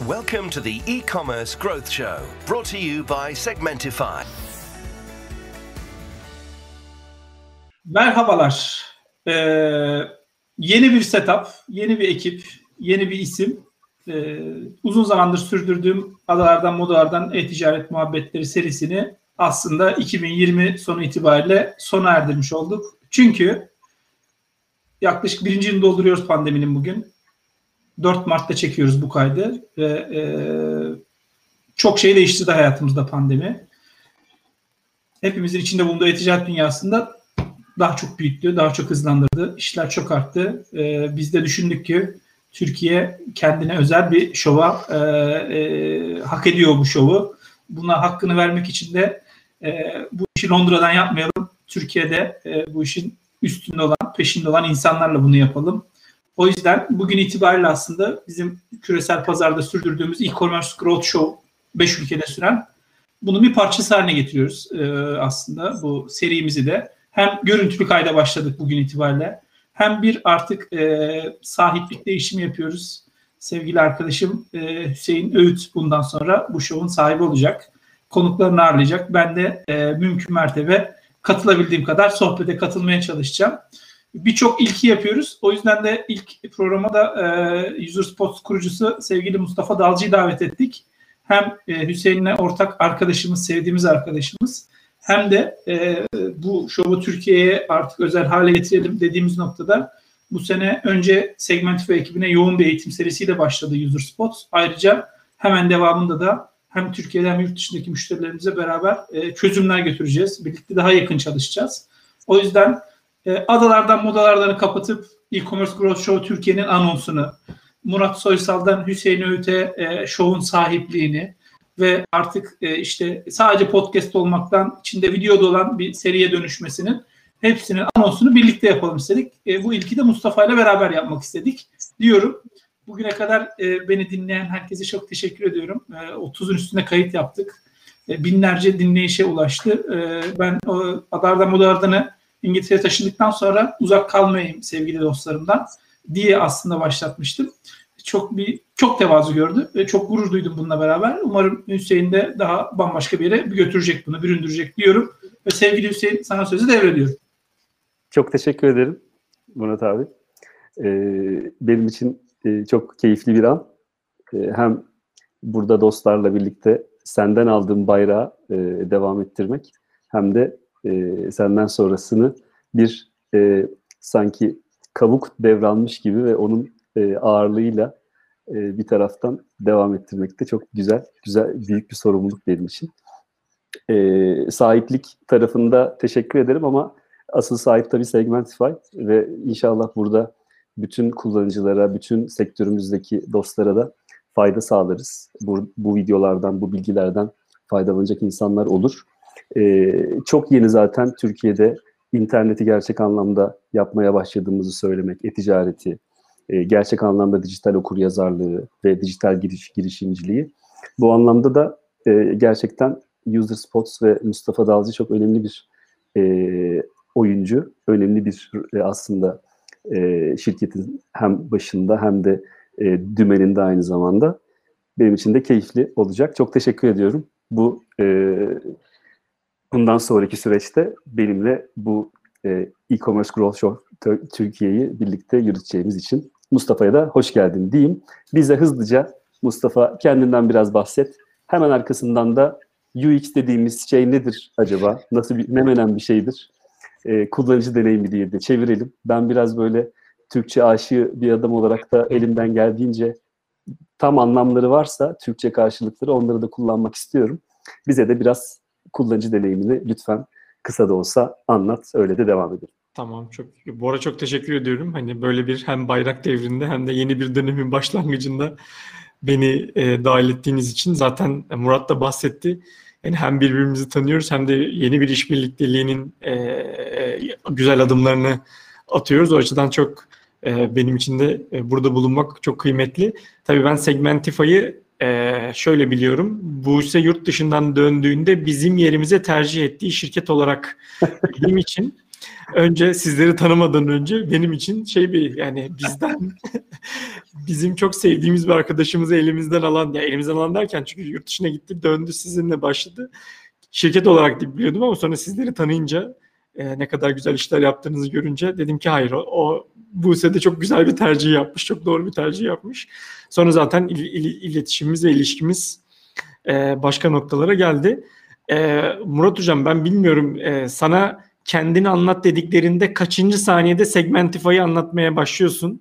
Welcome to the e-commerce growth show, brought to you by Segmentify. Merhabalar. Ee, yeni bir setup, yeni bir ekip, yeni bir isim. Ee, uzun zamandır sürdürdüğüm adalardan modalardan e-ticaret muhabbetleri serisini aslında 2020 sonu itibariyle sona erdirmiş olduk. Çünkü yaklaşık birinci yılını dolduruyoruz pandeminin bugün. 4 Mart'ta çekiyoruz bu kaydı ve e, çok şey değiştirdi hayatımızda pandemi. Hepimizin içinde bulunduğu e-ticaret dünyasında daha çok büyüttü, daha çok hızlandırdı. İşler çok arttı. E, biz de düşündük ki Türkiye kendine özel bir şova e, e, hak ediyor bu şovu. Buna hakkını vermek için de e, bu işi Londra'dan yapmayalım. Türkiye'de e, bu işin üstünde olan, peşinde olan insanlarla bunu yapalım. O yüzden bugün itibariyle aslında bizim küresel pazarda sürdürdüğümüz e-commerce growth show 5 ülkede süren bunu bir parçası haline getiriyoruz e, aslında bu serimizi de. Hem görüntülü kayda başladık bugün itibariyle hem bir artık e, sahiplik değişimi yapıyoruz. Sevgili arkadaşım e, Hüseyin Öğüt bundan sonra bu şovun sahibi olacak. Konuklarını ağırlayacak. Ben de e, mümkün mertebe katılabildiğim kadar sohbete katılmaya çalışacağım. Birçok ilki yapıyoruz. O yüzden de ilk programa da e, User Spots kurucusu sevgili Mustafa Dalcı'yı davet ettik. Hem e, Hüseyin'le ortak arkadaşımız, sevdiğimiz arkadaşımız hem de e, bu şovu Türkiye'ye artık özel hale getirelim dediğimiz noktada bu sene önce Segmentify ekibine yoğun bir eğitim serisiyle başladı User Spots. Ayrıca hemen devamında da hem Türkiye'de hem yurt dışındaki müşterilerimize beraber e, çözümler götüreceğiz. Birlikte daha yakın çalışacağız. O yüzden e, adalardan modalardan kapatıp e-commerce growth show Türkiye'nin anonsunu, Murat Soysal'dan Hüseyin Öğüt'e e, show'un sahipliğini ve artık e, işte sadece podcast olmaktan içinde video da olan bir seriye dönüşmesinin hepsinin anonsunu birlikte yapalım istedik. E, bu ilki de Mustafa ile beraber yapmak istedik diyorum. Bugüne kadar e, beni dinleyen herkese çok teşekkür ediyorum. E, 30'un üstünde kayıt yaptık. Binlerce dinleyişe ulaştı. Ben o Adarda Modardan'ı İngiltere'ye taşındıktan sonra uzak kalmayayım sevgili dostlarımdan diye aslında başlatmıştım. Çok bir çok tevazu gördü ve çok gurur duydum bununla beraber. Umarım Hüseyin de daha bambaşka bir yere götürecek bunu, büründürecek diyorum. Ve sevgili Hüseyin sana sözü devrediyorum. Çok teşekkür ederim Murat abi. Ee, benim için e, çok keyifli bir an. E, hem burada dostlarla birlikte senden aldığım bayrağı e, devam ettirmek hem de e, senden sonrasını bir e, sanki kavuk devralmış gibi ve onun e, ağırlığıyla e, bir taraftan devam ettirmekte çok güzel, güzel büyük bir sorumluluk benim için. E, sahiplik tarafında teşekkür ederim ama asıl sahip tabii Segmentify ve inşallah burada bütün kullanıcılara, bütün sektörümüzdeki dostlara da fayda sağlarız. Bu, bu videolardan, bu bilgilerden faydalanacak insanlar olur. Ee, çok yeni zaten Türkiye'de interneti gerçek anlamda yapmaya başladığımızı söylemek, e-ticareti, e, gerçek anlamda dijital okur yazarlığı ve dijital giriş, girişimciliği. Bu anlamda da e, gerçekten User Spots ve Mustafa Dalcı çok önemli bir e, oyuncu, önemli bir e, aslında e, şirketin hem başında hem de e, dümeninde aynı zamanda. Benim için de keyifli olacak. Çok teşekkür ediyorum. Bu e, bundan sonraki süreçte benimle bu e, e-commerce growth show Türkiye'yi birlikte yürüteceğimiz için Mustafa'ya da hoş geldin diyeyim. Bize hızlıca Mustafa kendinden biraz bahset. Hemen arkasından da UX dediğimiz şey nedir acaba? Nasıl bir, ne bir şeydir? e, kullanıcı deneyimi diye de çevirelim. Ben biraz böyle Türkçe aşığı bir adam olarak da elimden geldiğince tam anlamları varsa Türkçe karşılıkları onları da kullanmak istiyorum. Bize de biraz kullanıcı deneyimini lütfen kısa da olsa anlat. Öyle de devam edelim. Tamam çok. Bora çok teşekkür ediyorum. Hani böyle bir hem bayrak devrinde hem de yeni bir dönemin başlangıcında beni e, dahil ettiğiniz için zaten Murat da bahsetti. Yani hem birbirimizi tanıyoruz hem de yeni bir işbirlikteliğinin e, e, güzel adımlarını atıyoruz. O açıdan çok e, benim için de e, burada bulunmak çok kıymetli. Tabii ben Segmentify'ı e, şöyle biliyorum. Buse yurt dışından döndüğünde bizim yerimize tercih ettiği şirket olarak bildiğim için önce sizleri tanımadan önce benim için şey bir yani bizden bizim çok sevdiğimiz bir arkadaşımızı elimizden alan ya elimizden alan derken çünkü yurt dışına gitti döndü sizinle başladı. Şirket olarak da biliyordum ama sonra sizleri tanıyınca e, ne kadar güzel işler yaptığınızı görünce dedim ki hayır o, o Buse de çok güzel bir tercih yapmış. Çok doğru bir tercih yapmış. Sonra zaten il, il, iletişimimiz ve ilişkimiz e, başka noktalara geldi. E, Murat Hocam ben bilmiyorum e, sana kendini anlat dediklerinde kaçıncı saniyede Segmentify'ı anlatmaya başlıyorsun?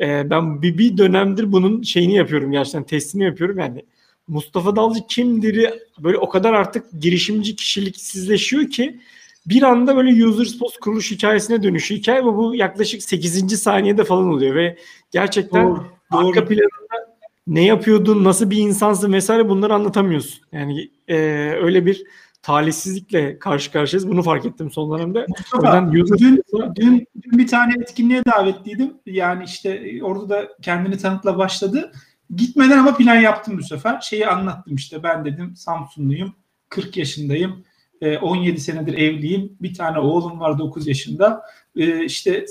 E, ben bir, bir dönemdir bunun şeyini yapıyorum gerçekten testini yapıyorum yani. Mustafa Dalcı kimdir böyle o kadar artık girişimci kişiliksizleşiyor ki bir anda böyle user post kuruluş hikayesine dönüşüyor. Hikaye bu, bu yaklaşık 8. saniyede falan oluyor ve gerçekten Doğru, doğru. arka planında ne yapıyordun, nasıl bir insansın vesaire bunları anlatamıyorsun. Yani e, öyle bir talihsizlikle karşı karşıyayız. Bunu fark ettim son dönemde. Mustafa, user dün, dün, dün bir tane etkinliğe davetliydim. Yani işte orada da kendini tanıtla başladı. Gitmeden ama plan yaptım bu sefer. Şeyi anlattım işte ben dedim Samsunluyum, 40 yaşındayım, e, 17 senedir evliyim, bir tane oğlum var 9 yaşında. E, işte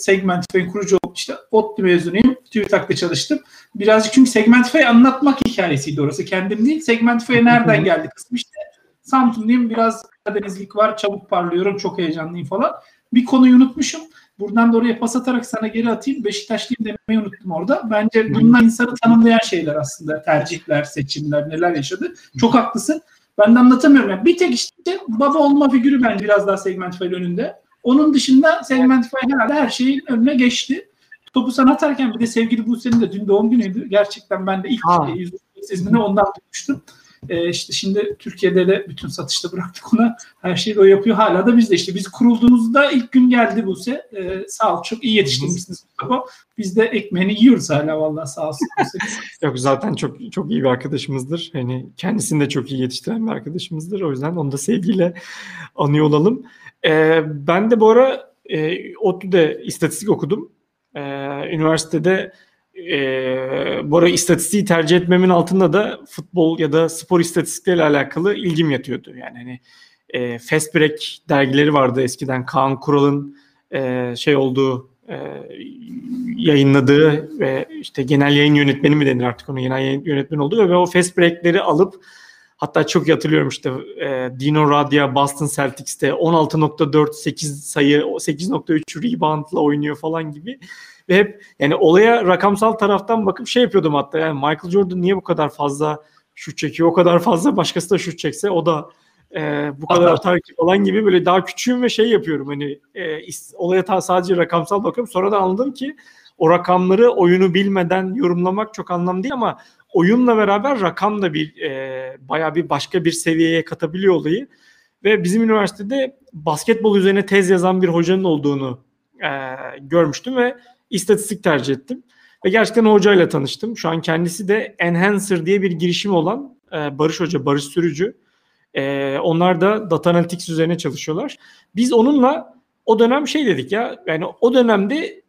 kurucu oldum, işte ODTÜ mezunuyum, TÜBİTAK'ta çalıştım. Birazcık çünkü Segmentify anlatmak hikayesiydi orası, kendim değil. Segmentify'a nereden geldi kısmı işte Samsunluyum, biraz Karadenizlik var, çabuk parlıyorum, çok heyecanlıyım falan. Bir konuyu unutmuşum. Buradan da oraya pas atarak sana geri atayım. Beşiktaşlıyım demeyi unuttum orada. Bence bunlar insanı tanımlayan şeyler aslında. Tercihler, seçimler, neler yaşadı. Çok haklısın. Ben de anlatamıyorum. Yani bir tek işte baba olma figürü ben biraz daha Segmentify önünde. Onun dışında Segmentify herhalde her şeyin önüne geçti. Topu sana atarken bir de sevgili Buse'nin de dün doğum günüydü. Gerçekten ben de ilk Ha. izini ondan duymuştum. Ee, işte şimdi Türkiye'de de bütün satışta bıraktık ona. Her şeyi o yapıyor. Hala da biz de işte biz kurulduğumuzda ilk gün geldi Buse. Ee, sağ ol. Çok iyi yetiştirmişsiniz Mustafa. Biz de ekmeğini yiyoruz hala vallahi sağ olsun. Yok zaten çok çok iyi bir arkadaşımızdır. Hani kendisini de çok iyi yetiştiren bir arkadaşımızdır. O yüzden onu da sevgiyle anıyor olalım. Ee, ben de bu ara e, ODTÜ'de istatistik okudum. Ee, üniversitede e, bu ara istatistiği tercih etmemin altında da futbol ya da spor istatistikleriyle alakalı ilgim yatıyordu. Yani hani e, Fast Break dergileri vardı eskiden Kaan Kural'ın e, şey olduğu e, yayınladığı ve işte genel yayın yönetmeni mi denir artık onun genel yayın yönetmeni olduğu ve o fast break'leri alıp hatta çok hatırlıyorum işte e, Dino Radya Boston Celtics'te 16.4 8 sayı 8.3 reboundla oynuyor falan gibi ve hep yani olaya rakamsal taraftan bakıp şey yapıyordum hatta yani Michael Jordan niye bu kadar fazla şut çekiyor o kadar fazla başkası da şut çekse o da e, bu kadar atar ki falan gibi böyle daha küçüğüm ve şey yapıyorum hani e, olaya ta sadece rakamsal bakıyorum. Sonra da anladım ki o rakamları oyunu bilmeden yorumlamak çok anlamlı değil ama oyunla beraber rakam da bir e, bayağı bir başka bir seviyeye katabiliyor olayı. Ve bizim üniversitede basketbol üzerine tez yazan bir hocanın olduğunu e, görmüştüm ve istatistik tercih ettim. Ve gerçekten o hocayla tanıştım. Şu an kendisi de Enhancer diye bir girişim olan e, Barış Hoca, Barış Sürücü. E, onlar da data analytics üzerine çalışıyorlar. Biz onunla o dönem şey dedik ya yani o dönemde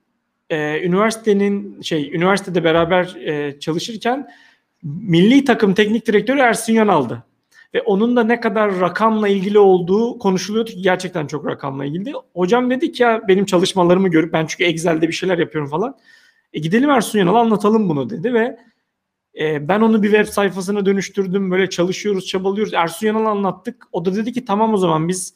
e, üniversitenin şey üniversitede beraber e, çalışırken milli takım teknik direktörü Ersin Yanal'dı. Ve onun da ne kadar rakamla ilgili olduğu konuşuluyordu ki gerçekten çok rakamla ilgili. Hocam dedi ki ya benim çalışmalarımı görüp ben çünkü Excel'de bir şeyler yapıyorum falan. E gidelim Ersun Yanal'a anlatalım bunu dedi ve e, ben onu bir web sayfasına dönüştürdüm. Böyle çalışıyoruz, çabalıyoruz. Ersun Yanal'a anlattık. O da dedi ki tamam o zaman biz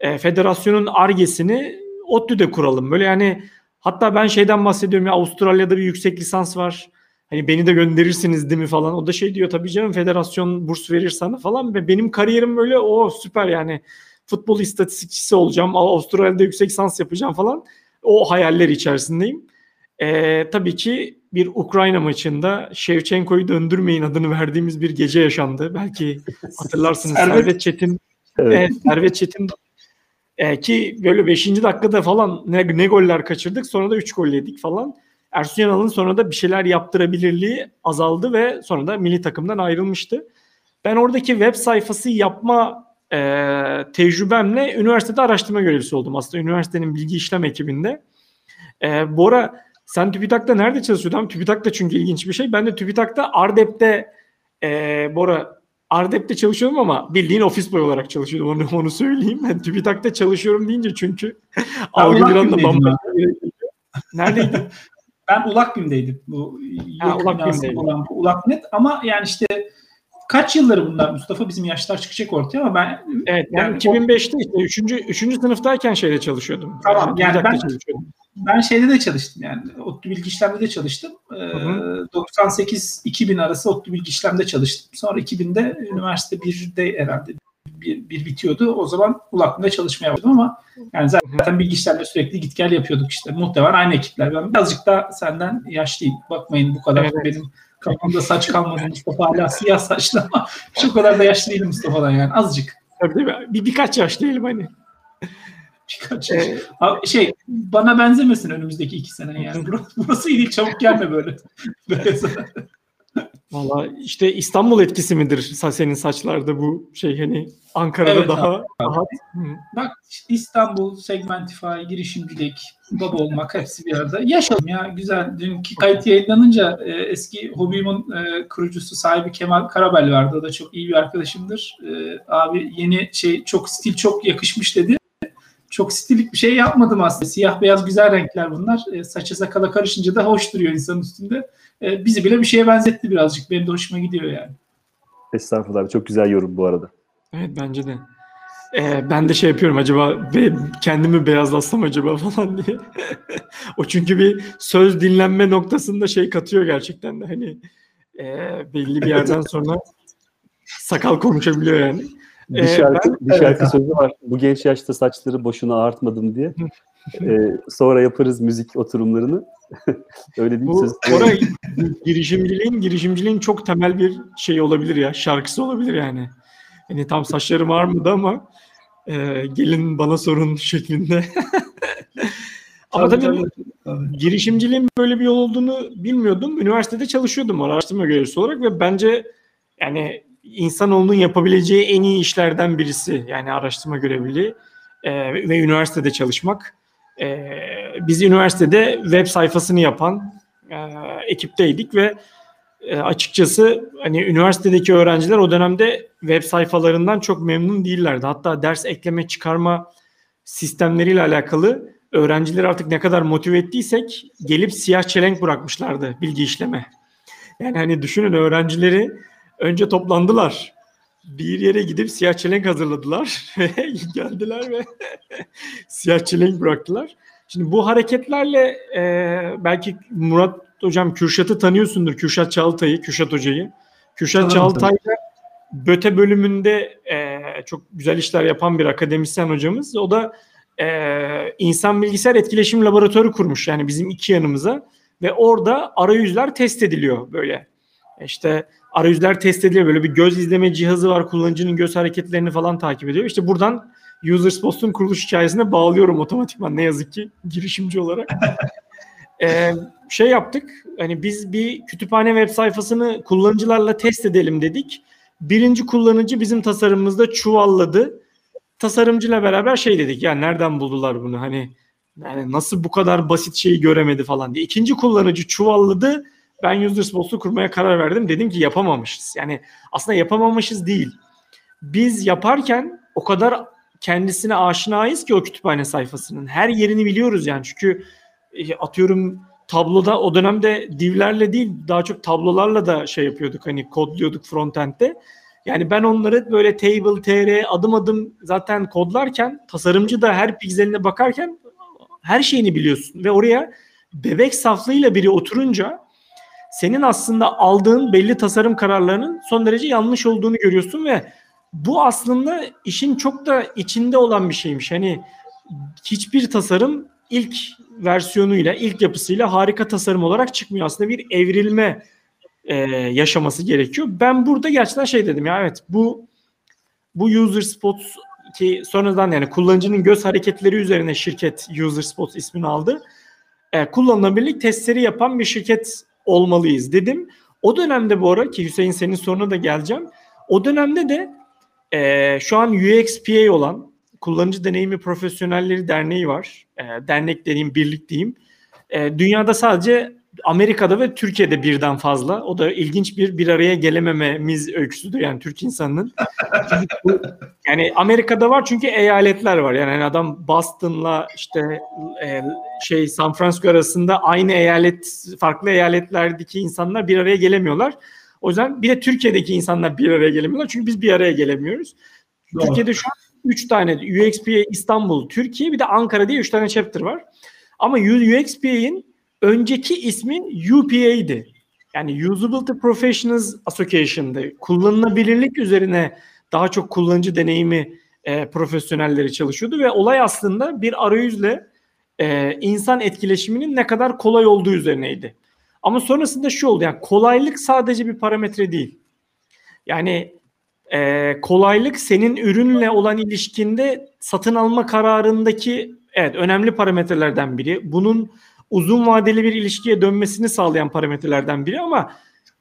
e, federasyonun argesini ODTÜ'de kuralım. Böyle yani hatta ben şeyden bahsediyorum ya Avustralya'da bir yüksek lisans var. Hani beni de gönderirsiniz değil mi falan. O da şey diyor tabii canım federasyon burs verir sana falan. Ve benim kariyerim böyle o süper yani futbol istatistikçisi olacağım. Avustralya'da yüksek lisans yapacağım falan. O hayaller içerisindeyim. Ee, tabii ki bir Ukrayna maçında Shevchenko'yu döndürmeyin adını verdiğimiz bir gece yaşandı. Belki hatırlarsınız. Servet- Servet Çetin Evet. Evet, Servet Çetin e, ki böyle 5. dakikada falan ne, ne goller kaçırdık sonra da 3 gol yedik falan. Ersun Yanal'ın sonra da bir şeyler yaptırabilirliği azaldı ve sonra da milli takımdan ayrılmıştı. Ben oradaki web sayfası yapma e, tecrübemle üniversitede araştırma görevlisi oldum. Aslında üniversitenin bilgi işlem ekibinde. E, Bora sen TÜBİTAK'ta nerede çalışıyordun? TÜBİTAK'ta çünkü ilginç bir şey. Ben de TÜBİTAK'ta Ardep'te e, Bora Ardep'te çalışıyordum ama bildiğin ofis boy olarak çalışıyordum onu, onu söyleyeyim. Ben TÜBİTAK'ta çalışıyorum deyince çünkü algı bir anda bambaşka Neredeydi? ben Ulakbim'deydim. Bu ha, Ulakbim'deydim. olan bu Ulaknet ama yani işte kaç yılları bunlar Mustafa bizim yaşlar çıkacak ortaya ama ben Evet yani, yani 2005'te işte 3. 3. sınıftayken şeyde çalışıyordum. Tamam yani, yani ben ben şeyde de çalıştım yani. ODTÜ bilgi işlemde de çalıştım. Ee, 98-2000 arası ODTÜ bilgi işlemde çalıştım. Sonra 2000'de üniversite 1'de herhalde bir, bir bitiyordu. O zaman Ulaklı'da çalışmaya başladım ama yani zaten bilgi sürekli git gel yapıyorduk işte. Muhtemelen aynı ekipler. Ben birazcık da senden yaşlıyım. Bakmayın bu kadar evet. benim kafamda saç kalmadı Mustafa hala siyah saçlı ama şu kadar da yaşlı değilim Mustafa'dan yani azıcık. Tabii değil mi? Bir, birkaç yaş değilim hani. Birkaç yaş. Ee, Abi şey bana benzemesin önümüzdeki iki sene yani. Burası, burası iyi değil çabuk gelme böyle. böyle Valla işte İstanbul etkisi midir senin saçlarda bu şey hani Ankara'da evet, daha abi. rahat. Bak İstanbul, Segmentify, girişimcilik, baba olmak hepsi bir arada. Yaşadım ya güzel. Dünkü kayıt yayınlanınca e, eski Hobium'un e, kurucusu sahibi Kemal Karabel vardı. O da çok iyi bir arkadaşımdır. E, abi yeni şey çok stil çok yakışmış dedi çok stilik bir şey yapmadım aslında. Siyah beyaz güzel renkler bunlar. E, saça sakala karışınca da hoş duruyor insanın üstünde. E, bizi bile bir şeye benzetti birazcık. Benim de hoşuma gidiyor yani. Estağfurullah abi. Çok güzel yorum bu arada. Evet bence de. Ee, ben de şey yapıyorum acaba be, kendimi beyazlatsam acaba falan diye. o çünkü bir söz dinlenme noktasında şey katıyor gerçekten de hani e, belli bir yerden sonra sakal konuşabiliyor yani. Bir ee, şarkı, ben, bir şarkı evet, sözü var. Bu genç yaşta saçları boşuna artmadım diye. ee, sonra yaparız müzik oturumlarını. Öyle değil Bu, söz. Sonra girişimciliğin, girişimciliğin çok temel bir şey olabilir ya. Şarkısı olabilir yani. Yani tam saçlarım armadı ama e, gelin bana sorun şeklinde. ama tabii, tabii, tabii girişimciliğin böyle bir yol olduğunu bilmiyordum. Üniversitede çalışıyordum araştırma görevlisi olarak ve bence yani insanoğlunun yapabileceği en iyi işlerden birisi. Yani araştırma görevliliği e, ve üniversitede çalışmak. E, biz üniversitede web sayfasını yapan e, ekipteydik ve e, açıkçası hani üniversitedeki öğrenciler o dönemde web sayfalarından çok memnun değillerdi. Hatta ders ekleme çıkarma sistemleriyle alakalı öğrencileri artık ne kadar motive ettiysek gelip siyah çelenk bırakmışlardı bilgi işleme. Yani hani düşünün öğrencileri önce toplandılar. Bir yere gidip siyah çelenk hazırladılar. Geldiler ve siyah çelenk bıraktılar. Şimdi bu hareketlerle e, belki Murat Hocam Kürşat'ı tanıyorsundur. Kürşat Çağıltay'ı, Kürşat Hoca'yı. Kürşat Çağıltay BÖTE bölümünde e, çok güzel işler yapan bir akademisyen hocamız. O da e, insan bilgisayar etkileşim laboratuvarı kurmuş yani bizim iki yanımıza ve orada arayüzler test ediliyor böyle. İşte arayüzler test ediliyor. Böyle bir göz izleme cihazı var. Kullanıcının göz hareketlerini falan takip ediyor. İşte buradan UsersPost'un kuruluş hikayesine bağlıyorum otomatikman ne yazık ki girişimci olarak. ee, şey yaptık. Hani biz bir kütüphane web sayfasını kullanıcılarla test edelim dedik. Birinci kullanıcı bizim tasarımımızda çuvalladı. Tasarımcıyla beraber şey dedik. Ya nereden buldular bunu? Hani yani nasıl bu kadar basit şeyi göremedi falan diye. İkinci kullanıcı çuvalladı ben UsersPost'u kurmaya karar verdim. Dedim ki yapamamışız. Yani aslında yapamamışız değil. Biz yaparken o kadar kendisine aşinayız ki o kütüphane sayfasının. Her yerini biliyoruz yani. Çünkü e, atıyorum tabloda o dönemde divlerle değil daha çok tablolarla da şey yapıyorduk hani kodluyorduk frontend'de. Yani ben onları böyle table, tr adım adım zaten kodlarken tasarımcı da her pikseline bakarken her şeyini biliyorsun ve oraya bebek saflığıyla biri oturunca senin aslında aldığın belli tasarım kararlarının son derece yanlış olduğunu görüyorsun ve bu aslında işin çok da içinde olan bir şeymiş. Hani hiçbir tasarım ilk versiyonuyla, ilk yapısıyla harika tasarım olarak çıkmıyor. Aslında bir evrilme e, yaşaması gerekiyor. Ben burada gerçekten şey dedim ya evet bu bu user spot ki sonradan yani kullanıcının göz hareketleri üzerine şirket user spot ismini aldı. E, kullanılabilirlik testleri yapan bir şirket olmalıyız dedim. O dönemde bu ara ki Hüseyin senin soruna da geleceğim. O dönemde de e, şu an UXPA olan Kullanıcı Deneyimi Profesyonelleri Derneği var. E, dernek deneyim, birlik diyeyim. E, dünyada sadece Amerika'da ve Türkiye'de birden fazla. O da ilginç bir bir araya gelemememiz öyküsüdür yani Türk insanının. yani Amerika'da var çünkü eyaletler var. Yani adam Boston'la işte e, şey San Francisco arasında aynı eyalet farklı eyaletlerdeki insanlar bir araya gelemiyorlar. O yüzden bir de Türkiye'deki insanlar bir araya gelemiyorlar. Çünkü biz bir araya gelemiyoruz. Doğru. Türkiye'de şu an 3 tane UXPA İstanbul, Türkiye bir de Ankara diye 3 tane chapter var. Ama UXPA'in önceki ismi UPA'ydi. Yani Usability Professionals Association'dı. Kullanılabilirlik üzerine daha çok kullanıcı deneyimi e, profesyonelleri çalışıyordu ve olay aslında bir arayüzle e, insan etkileşiminin ne kadar kolay olduğu üzerineydi. Ama sonrasında şu oldu yani kolaylık sadece bir parametre değil. Yani e, kolaylık senin ürünle olan ilişkinde satın alma kararındaki evet önemli parametrelerden biri. Bunun uzun vadeli bir ilişkiye dönmesini sağlayan parametrelerden biri ama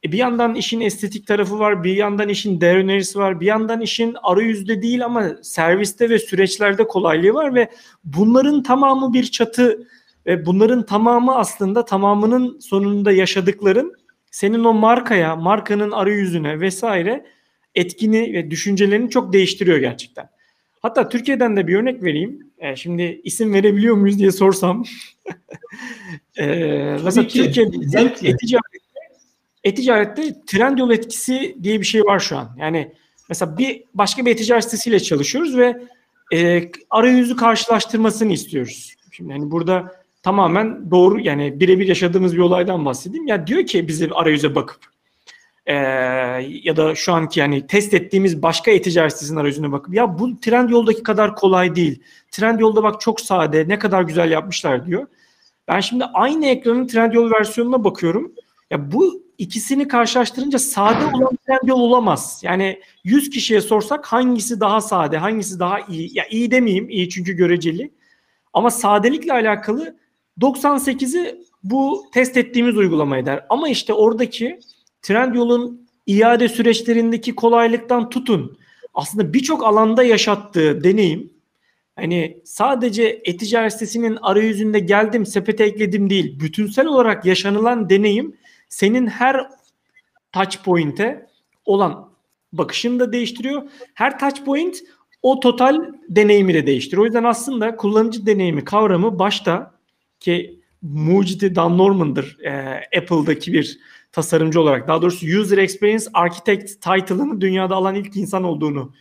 e, bir yandan işin estetik tarafı var, bir yandan işin değer önerisi var, bir yandan işin arayüzde değil ama serviste ve süreçlerde kolaylığı var ve bunların tamamı bir çatı ve bunların tamamı aslında tamamının sonunda yaşadıkların senin o markaya, markanın arayüzüne vesaire etkini ve düşüncelerini çok değiştiriyor gerçekten. Hatta Türkiye'den de bir örnek vereyim. E, şimdi isim verebiliyor muyuz diye sorsam. e, mesela ki, Türkiye'de e-ticarette, e-ticarette Trendyol etkisi diye bir şey var şu an. Yani mesela bir başka bir e-ticaret sitesiyle çalışıyoruz ve e, arayüzü karşılaştırmasını istiyoruz. Şimdi hani burada tamamen doğru yani birebir yaşadığımız bir olaydan bahsedeyim. Ya diyor ki bize arayüze bakıp e, ya da şu anki yani test ettiğimiz başka e-ticaret sitesinin arayüzüne bakıp ya bu trend yoldaki kadar kolay değil. Trend yolda bak çok sade ne kadar güzel yapmışlar diyor. Ben şimdi aynı ekranın trend yol versiyonuna bakıyorum. Ya bu ikisini karşılaştırınca sade olan trend yol olamaz. Yani 100 kişiye sorsak hangisi daha sade, hangisi daha iyi? Ya iyi demeyeyim, iyi çünkü göreceli. Ama sadelikle alakalı 98'i bu test ettiğimiz uygulama eder. Ama işte oradaki Trendyol'un iade süreçlerindeki kolaylıktan tutun. Aslında birçok alanda yaşattığı deneyim hani sadece e-ticaret sitesinin arayüzünde geldim sepete ekledim değil. Bütünsel olarak yaşanılan deneyim senin her touch point'e olan bakışını da değiştiriyor. Her touch point o total deneyimi de değiştiriyor. O yüzden aslında kullanıcı deneyimi kavramı başta ki mucidi Dan Norman'dır e, Apple'daki bir tasarımcı olarak daha doğrusu User Experience Architect title'ını dünyada alan ilk insan olduğunu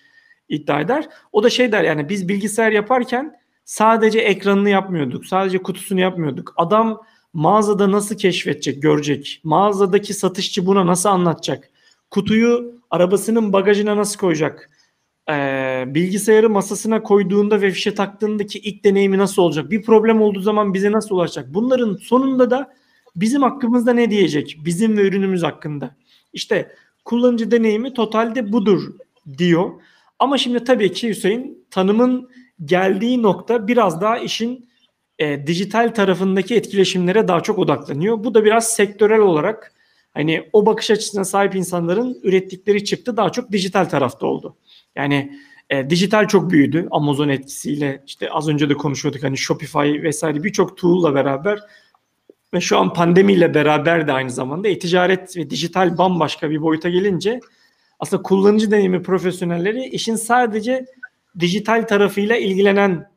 iddia eder. O da şey der yani biz bilgisayar yaparken sadece ekranını yapmıyorduk. Sadece kutusunu yapmıyorduk. Adam mağazada nasıl keşfedecek, görecek? Mağazadaki satışçı buna nasıl anlatacak? Kutuyu arabasının bagajına nasıl koyacak? Ee, bilgisayarı masasına koyduğunda ve fişe taktığındaki ilk deneyimi nasıl olacak? Bir problem olduğu zaman bize nasıl ulaşacak? Bunların sonunda da bizim hakkımızda ne diyecek? Bizim ve ürünümüz hakkında. İşte kullanıcı deneyimi totalde budur diyor. Ama şimdi tabii ki Hüseyin tanımın geldiği nokta biraz daha işin e, dijital tarafındaki etkileşimlere daha çok odaklanıyor. Bu da biraz sektörel olarak hani o bakış açısına sahip insanların ürettikleri çıktı daha çok dijital tarafta oldu. Yani e, dijital çok büyüdü Amazon etkisiyle işte az önce de konuşuyorduk hani Shopify vesaire birçok tool'la beraber ve şu an pandemiyle beraber de aynı zamanda e-ticaret ve dijital bambaşka bir boyuta gelince aslında kullanıcı deneyimi profesyonelleri işin sadece dijital tarafıyla ilgilenen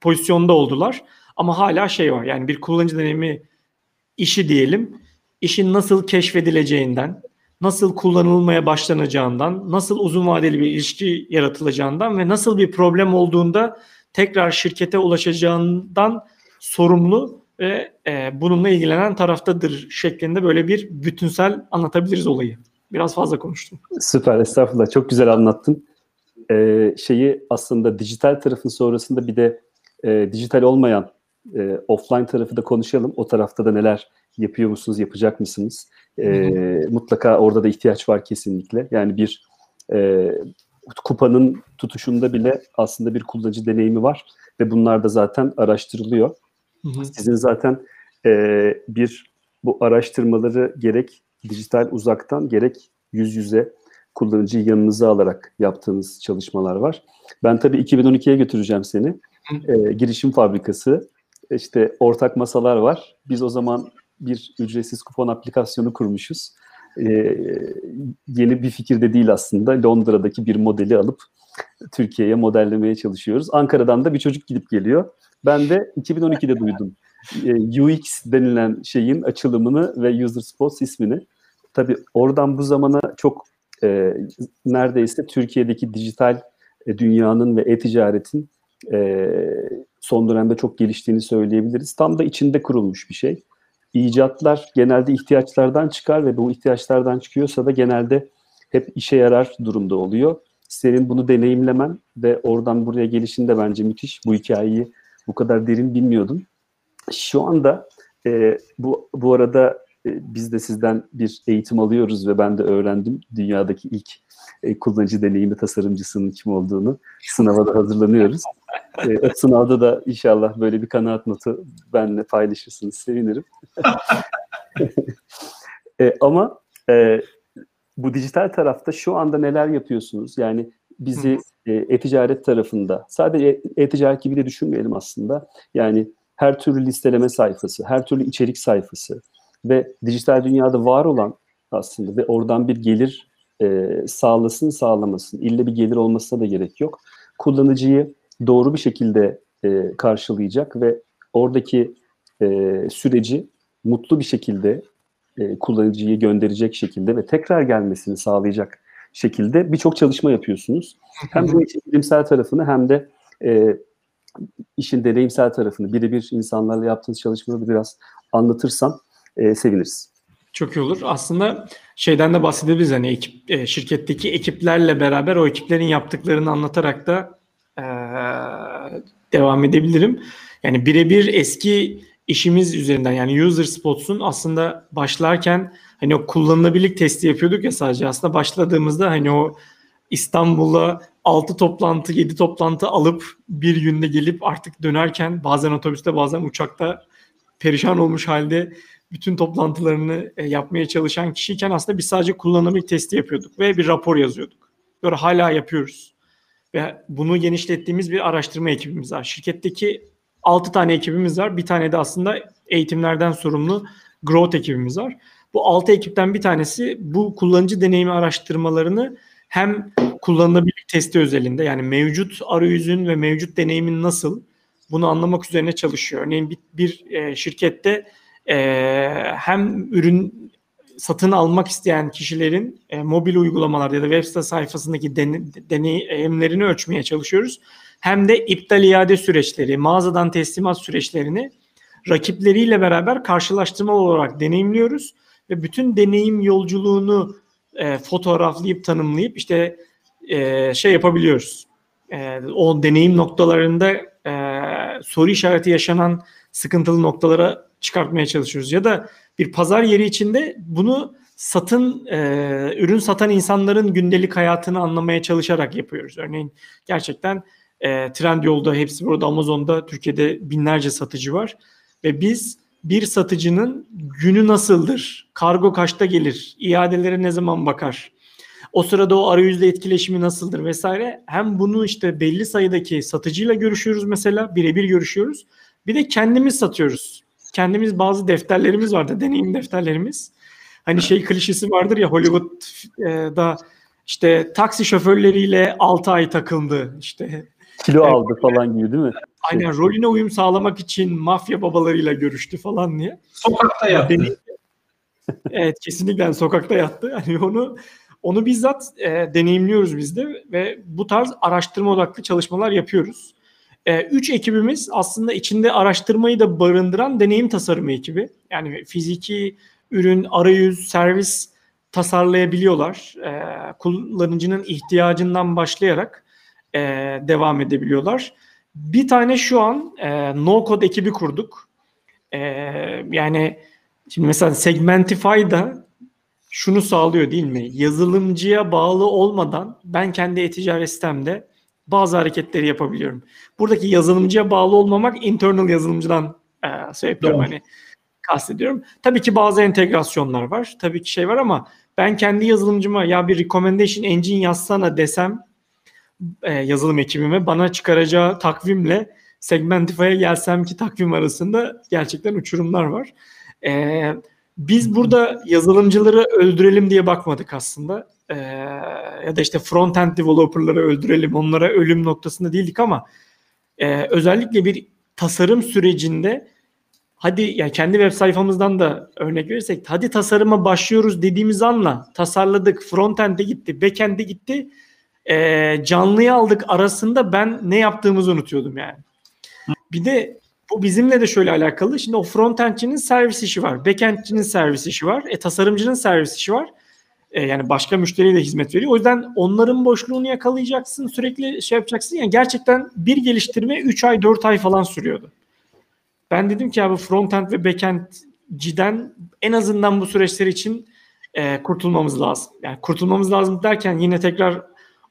pozisyonda oldular. Ama hala şey var yani bir kullanıcı deneyimi işi diyelim işin nasıl keşfedileceğinden, nasıl kullanılmaya başlanacağından, nasıl uzun vadeli bir ilişki yaratılacağından ve nasıl bir problem olduğunda tekrar şirkete ulaşacağından sorumlu ve e, bununla ilgilenen taraftadır şeklinde böyle bir bütünsel anlatabiliriz olayı. Biraz fazla konuştum. Süper, estağfurullah. Çok güzel anlattın. Ee, şeyi aslında dijital tarafın sonrasında bir de e, dijital olmayan e, offline tarafı da konuşalım. O tarafta da neler yapıyor musunuz, yapacak mısınız? E, mutlaka orada da ihtiyaç var kesinlikle. Yani bir e, kupanın tutuşunda bile aslında bir kullanıcı deneyimi var ve bunlar da zaten araştırılıyor. Hı hı. Sizin zaten e, bir bu araştırmaları gerek dijital uzaktan gerek yüz yüze kullanıcıyı yanınıza alarak yaptığınız çalışmalar var. Ben tabii 2012'ye götüreceğim seni. E, girişim fabrikası, işte ortak masalar var. Biz o zaman bir ücretsiz kupon aplikasyonu kurmuşuz. E, yeni bir fikir de değil aslında. Londra'daki bir modeli alıp Türkiye'ye modellemeye çalışıyoruz. Ankara'dan da bir çocuk gidip geliyor. Ben de 2012'de duydum. E, UX denilen şeyin açılımını ve User Spots ismini. Tabii oradan bu zamana çok e, neredeyse Türkiye'deki dijital e, dünyanın ve e-ticaretin e, son dönemde çok geliştiğini söyleyebiliriz. Tam da içinde kurulmuş bir şey. İcatlar genelde ihtiyaçlardan çıkar ve bu ihtiyaçlardan çıkıyorsa da genelde hep işe yarar durumda oluyor. Senin bunu deneyimlemen ve oradan buraya gelişin de bence müthiş. Bu hikayeyi bu kadar derin bilmiyordum. Şu anda e, bu bu arada e, biz de sizden bir eğitim alıyoruz ve ben de öğrendim dünyadaki ilk e, kullanıcı deneyimi tasarımcısının kim olduğunu. Sınava da hazırlanıyoruz. E, sınavda da inşallah böyle bir kanaat notu benimle paylaşırsınız. Sevinirim. e, ama e, bu dijital tarafta şu anda neler yapıyorsunuz? Yani bizi e-ticaret tarafında sadece e-ticaret gibi de düşünmeyelim aslında. Yani her türlü listeleme sayfası, her türlü içerik sayfası ve dijital dünyada var olan aslında ve oradan bir gelir e, sağlasın sağlamasın. İlle bir gelir olmasına da gerek yok. Kullanıcıyı doğru bir şekilde e, karşılayacak ve oradaki e, süreci mutlu bir şekilde e, kullanıcıyı gönderecek şekilde ve tekrar gelmesini sağlayacak şekilde birçok çalışma yapıyorsunuz. Hem bu işin bilimsel tarafını hem de e, işin deneyimsel tarafını birebir insanlarla yaptığınız çalışmaları biraz anlatırsam e, seviniriz. Çok iyi olur. Aslında şeyden de bahsedebiliriz hani ekip, e, şirketteki ekiplerle beraber o ekiplerin yaptıklarını anlatarak da e, devam edebilirim. Yani birebir eski işimiz üzerinden yani user spots'un aslında başlarken hani o kullanılabilirlik testi yapıyorduk ya sadece aslında başladığımızda hani o İstanbul'a 6 toplantı 7 toplantı alıp bir günde gelip artık dönerken bazen otobüste bazen uçakta perişan olmuş halde bütün toplantılarını e, yapmaya çalışan kişiyken aslında biz sadece kullanılabilir testi yapıyorduk ve bir rapor yazıyorduk. Böyle hala yapıyoruz. Ve bunu genişlettiğimiz bir araştırma ekibimiz var. Şirketteki 6 tane ekibimiz var. Bir tane de aslında eğitimlerden sorumlu growth ekibimiz var. Bu 6 ekipten bir tanesi bu kullanıcı deneyimi araştırmalarını hem kullanılabilir testi özelinde yani mevcut arayüzün ve mevcut deneyimin nasıl bunu anlamak üzerine çalışıyor. Örneğin bir, bir e, şirkette e, hem ürün satın almak isteyen kişilerin e, mobil uygulamalar ya da web site sayfasındaki den, deneyimlerini ölçmeye çalışıyoruz. Hem de iptal iade süreçleri, mağazadan teslimat süreçlerini rakipleriyle beraber karşılaştırma olarak deneyimliyoruz ve bütün deneyim yolculuğunu e, fotoğraflayıp tanımlayıp işte e, şey yapabiliyoruz. E, o deneyim noktalarında e, soru işareti yaşanan sıkıntılı noktalara çıkartmaya çalışıyoruz. Ya da bir pazar yeri içinde bunu satın e, ürün satan insanların gündelik hayatını anlamaya çalışarak yapıyoruz. Örneğin gerçekten e, Trendyol'da, hepsi burada Amazon'da Türkiye'de binlerce satıcı var ve biz bir satıcının günü nasıldır? Kargo kaçta gelir? İadelere ne zaman bakar? O sırada o arayüzle etkileşimi nasıldır vesaire. Hem bunu işte belli sayıdaki satıcıyla görüşüyoruz mesela. Birebir görüşüyoruz. Bir de kendimiz satıyoruz. Kendimiz bazı defterlerimiz vardı. Deneyim defterlerimiz. Hani şey klişesi vardır ya Hollywood'da işte taksi şoförleriyle 6 ay takıldı. İşte kilo aldı falan gibi değil mi? Aynen rolüne uyum sağlamak için mafya babalarıyla görüştü falan diye. Sokakta yattı. evet kesinlikle sokakta yattı. Yani onu onu bizzat e, deneyimliyoruz biz de ve bu tarz araştırma odaklı çalışmalar yapıyoruz. E, üç ekibimiz aslında içinde araştırmayı da barındıran deneyim tasarımı ekibi. Yani fiziki ürün, arayüz, servis tasarlayabiliyorlar. E, kullanıcının ihtiyacından başlayarak e, devam edebiliyorlar. Bir tane şu an e, no code ekibi kurduk. E, yani şimdi mesela Segmentify'da şunu sağlıyor değil mi? Yazılımcıya bağlı olmadan ben kendi e-ticaret sitemde bazı hareketleri yapabiliyorum. Buradaki yazılımcıya bağlı olmamak internal yazılımcıdan e, şey yapıyorum hani kastediyorum. Tabii ki bazı entegrasyonlar var. Tabii ki şey var ama ben kendi yazılımcıma ya bir recommendation engine yazsana desem e, yazılım ekibime bana çıkaracağı takvimle Segmentify'a gelsem ki takvim arasında gerçekten uçurumlar var. Ee, biz burada yazılımcıları öldürelim diye bakmadık aslında. Ee, ya da işte front-end developerları öldürelim, onlara ölüm noktasında değildik ama e, özellikle bir tasarım sürecinde hadi yani kendi web sayfamızdan da örnek verirsek hadi tasarıma başlıyoruz dediğimiz anla tasarladık, front-end'e gitti, back-end'e gitti, e, canlıyı aldık arasında ben ne yaptığımızı unutuyordum yani. Bir de bu bizimle de şöyle alakalı. Şimdi o frontendçinin servis işi var. Backendçinin servis işi var. E, tasarımcının servis işi var. E, yani başka müşteriye de hizmet veriyor. O yüzden onların boşluğunu yakalayacaksın. Sürekli şey yapacaksın. Yani gerçekten bir geliştirme 3 ay 4 ay falan sürüyordu. Ben dedim ki abi frontend ve backendciden en azından bu süreçler için e, kurtulmamız lazım. Yani kurtulmamız lazım derken yine tekrar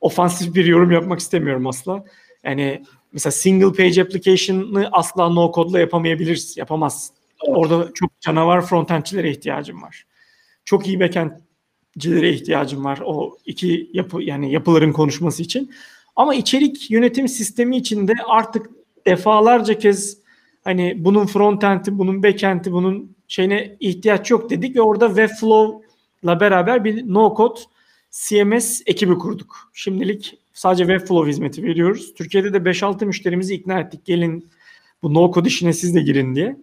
ofansif bir yorum yapmak istemiyorum asla. Yani mesela single page application'ı asla no code'la yapamayabiliriz. Yapamazsın. Orada çok canavar frontendçilere ihtiyacım var. Çok iyi backendcilere ihtiyacım var. O iki yapı yani yapıların konuşması için. Ama içerik yönetim sistemi içinde artık defalarca kez hani bunun frontend'i, bunun backend'i, bunun şeyine ihtiyaç yok dedik ve orada Webflow'la beraber bir no code CMS ekibi kurduk. Şimdilik sadece Webflow hizmeti veriyoruz. Türkiye'de de 5-6 müşterimizi ikna ettik. Gelin bu no code işine siz de girin diye.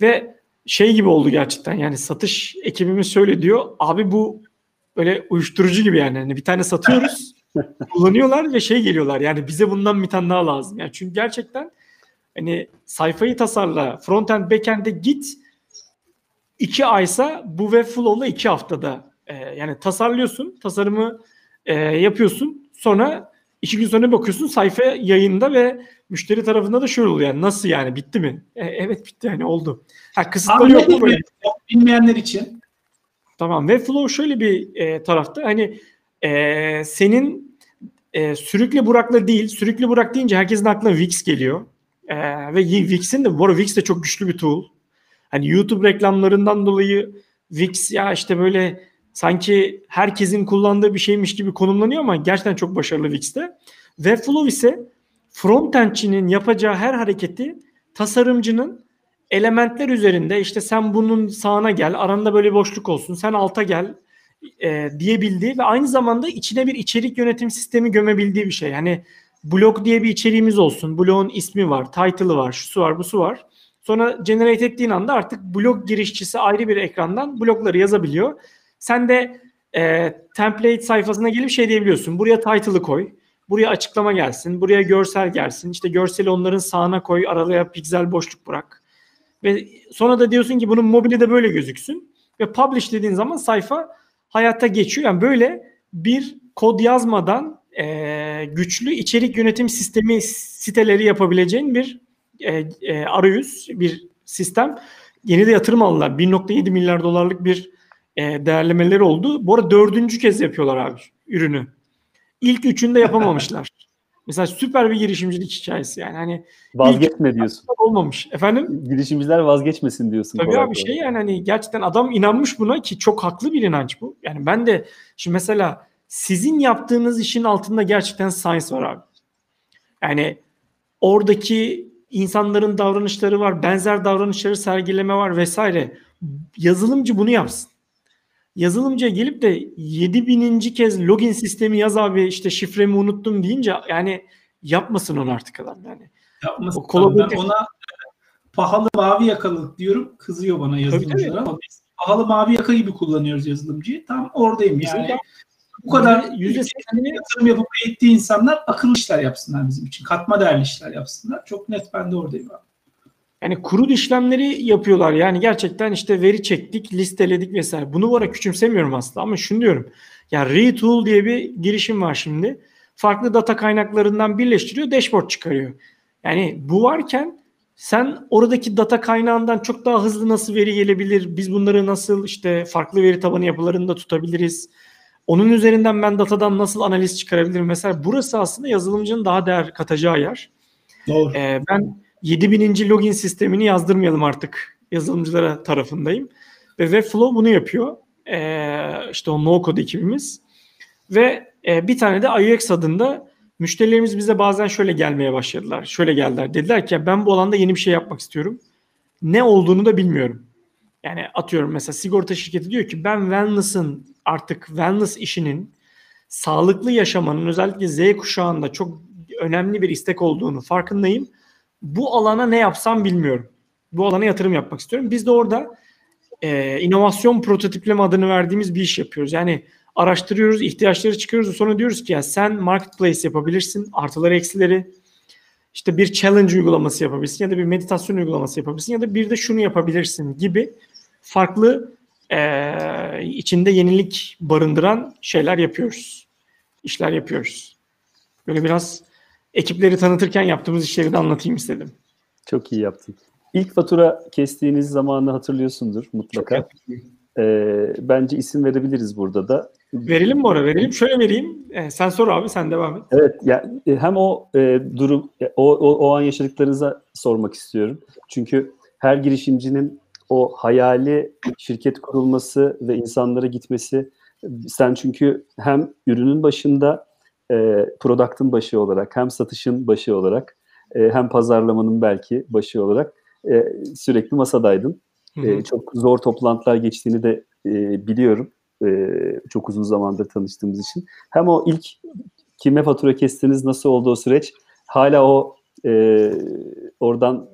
Ve şey gibi oldu gerçekten yani satış ekibimiz şöyle diyor. Abi bu böyle uyuşturucu gibi yani. yani bir tane satıyoruz. kullanıyorlar ve şey geliyorlar yani bize bundan bir tane daha lazım. Yani çünkü gerçekten hani sayfayı tasarla, frontend, backend'e git iki aysa bu Webflow'la iki haftada e, yani tasarlıyorsun, tasarımı e, yapıyorsun. Sonra iki gün sonra bakıyorsun sayfa yayında ve müşteri tarafında da şöyle oluyor. Yani nasıl yani bitti mi? E, evet bitti yani oldu. Ha kısıtları yok mu böyle? Bilmeyenler için. Tamam. Webflow şöyle bir e, tarafta hani e, senin e, sürükle burakla değil, sürükle burak deyince herkesin aklına Wix geliyor. E, ve Wix'in de bu arada Wix de çok güçlü bir tool. Hani YouTube reklamlarından dolayı Wix ya işte böyle sanki herkesin kullandığı bir şeymiş gibi konumlanıyor ama gerçekten çok başarılı Wix'te. Webflow ise frontendçinin yapacağı her hareketi tasarımcının elementler üzerinde işte sen bunun sağına gel, aranda böyle boşluk olsun, sen alta gel e, diyebildiği ve aynı zamanda içine bir içerik yönetim sistemi gömebildiği bir şey. Yani blog diye bir içeriğimiz olsun. Blogun ismi var, title'ı var, şusu var, busu var. Sonra generate ettiğin anda artık blog girişçisi ayrı bir ekrandan blogları yazabiliyor. Sen de e, template sayfasına gelip şey diyebiliyorsun. Buraya title'ı koy. Buraya açıklama gelsin. Buraya görsel gelsin. İşte görseli onların sağına koy. Araya piksel boşluk bırak. Ve sonra da diyorsun ki bunun mobili de böyle gözüksün. Ve publish dediğin zaman sayfa hayata geçiyor. Yani böyle bir kod yazmadan e, güçlü içerik yönetim sistemi siteleri yapabileceğin bir e, e, arayüz, bir sistem. Yeni de yatırım aldılar. 1.7 milyar dolarlık bir e, değerlemeleri oldu. Bu arada dördüncü kez yapıyorlar abi ürünü. İlk üçünde yapamamışlar. Mesela süper bir girişimcilik hikayesi yani. Hani Vazgeçme diyorsun. olmamış. Efendim? Girişimciler vazgeçmesin diyorsun. Tabii abi şey yani hani gerçekten adam inanmış buna ki çok haklı bir inanç bu. Yani ben de şimdi mesela sizin yaptığınız işin altında gerçekten science var abi. Yani oradaki insanların davranışları var, benzer davranışları sergileme var vesaire. Yazılımcı bunu yapsın. Yazılımcıya gelip de 7000. kez login sistemi yaz abi işte şifremi unuttum deyince yani yapmasın onu artık adam yani. Yapmasın. O kolaboratif- ona pahalı mavi yakalılık diyorum. Kızıyor bana yazılımcılar ama biz pahalı mavi yaka gibi kullanıyoruz yazılımcıyı. Tam oradayım yani. Bizim Bu kadar yüzde seksenini yatırım yapıp eğittiği insanlar akıllı işler yapsınlar bizim için. Katma değerli işler yapsınlar. Çok net ben de oradayım abi. Yani kurul işlemleri yapıyorlar. Yani gerçekten işte veri çektik, listeledik vesaire. Bunu bu ara küçümsemiyorum aslında ama şunu diyorum. Yani Retool diye bir girişim var şimdi. Farklı data kaynaklarından birleştiriyor, dashboard çıkarıyor. Yani bu varken sen oradaki data kaynağından çok daha hızlı nasıl veri gelebilir? Biz bunları nasıl işte farklı veri tabanı yapılarında tutabiliriz? Onun üzerinden ben datadan nasıl analiz çıkarabilirim? Mesela burası aslında yazılımcının daha değer katacağı yer. Doğru. Ee, ben 7000. login sistemini yazdırmayalım artık yazılımcılara tarafındayım. Ve Webflow bunu yapıyor. Ee, işte o no code ekibimiz. Ve e, bir tane de IUX adında müşterilerimiz bize bazen şöyle gelmeye başladılar. Şöyle geldiler. Dediler ki ben bu alanda yeni bir şey yapmak istiyorum. Ne olduğunu da bilmiyorum. Yani atıyorum mesela sigorta şirketi diyor ki ben wellness'ın artık wellness işinin sağlıklı yaşamanın özellikle Z kuşağında çok önemli bir istek olduğunu farkındayım. Bu alana ne yapsam bilmiyorum. Bu alana yatırım yapmak istiyorum. Biz de orada e, inovasyon prototipleme adını verdiğimiz bir iş yapıyoruz. Yani araştırıyoruz, ihtiyaçları çıkıyoruz. Sonra diyoruz ki ya sen marketplace yapabilirsin. Artıları eksileri işte bir challenge uygulaması yapabilirsin ya da bir meditasyon uygulaması yapabilirsin ya da bir de şunu yapabilirsin gibi farklı e, içinde yenilik barındıran şeyler yapıyoruz. İşler yapıyoruz. Böyle biraz ekipleri tanıtırken yaptığımız işleri de anlatayım istedim. Çok iyi yaptın. İlk fatura kestiğiniz zamanı hatırlıyorsundur mutlaka. Ee, bence isim verebiliriz burada da. Verelim mi oraya? Verelim. Şöyle vereyim. Ee, sen sor abi, sen devam et. Evet, ya e, hem o e, durum, e, o, o, o an yaşadıklarınıza sormak istiyorum. Çünkü her girişimcinin o hayali şirket kurulması ve insanlara gitmesi, sen çünkü hem ürünün başında, e, product'ın başı olarak, hem satışın başı olarak, e, hem pazarlamanın belki başı olarak e, sürekli masadaydın. Hı hı. E, çok zor toplantılar geçtiğini de e, biliyorum. E, çok uzun zamandır tanıştığımız için. Hem o ilk kime fatura kestiniz, nasıl oldu o süreç? Hala o e, oradan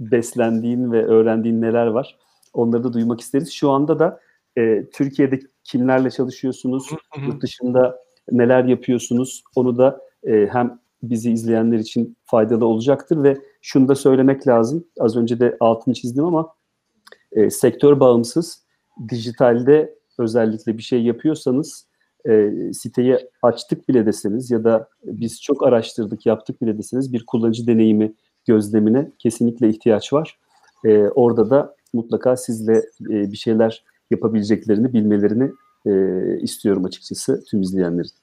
beslendiğin ve öğrendiğin neler var? Onları da duymak isteriz. Şu anda da e, Türkiye'de kimlerle çalışıyorsunuz? Hı hı. Yurt dışında neler yapıyorsunuz? Onu da e, hem bizi izleyenler için faydalı olacaktır ve şunu da söylemek lazım. Az önce de altını çizdim ama e, sektör bağımsız dijitalde özellikle bir şey yapıyorsanız e, siteyi açtık bile deseniz ya da biz çok araştırdık yaptık bile deseniz bir kullanıcı deneyimi gözlemine kesinlikle ihtiyaç var. E, orada da mutlaka sizle e, bir şeyler yapabileceklerini bilmelerini e, istiyorum açıkçası tüm izleyenlerin.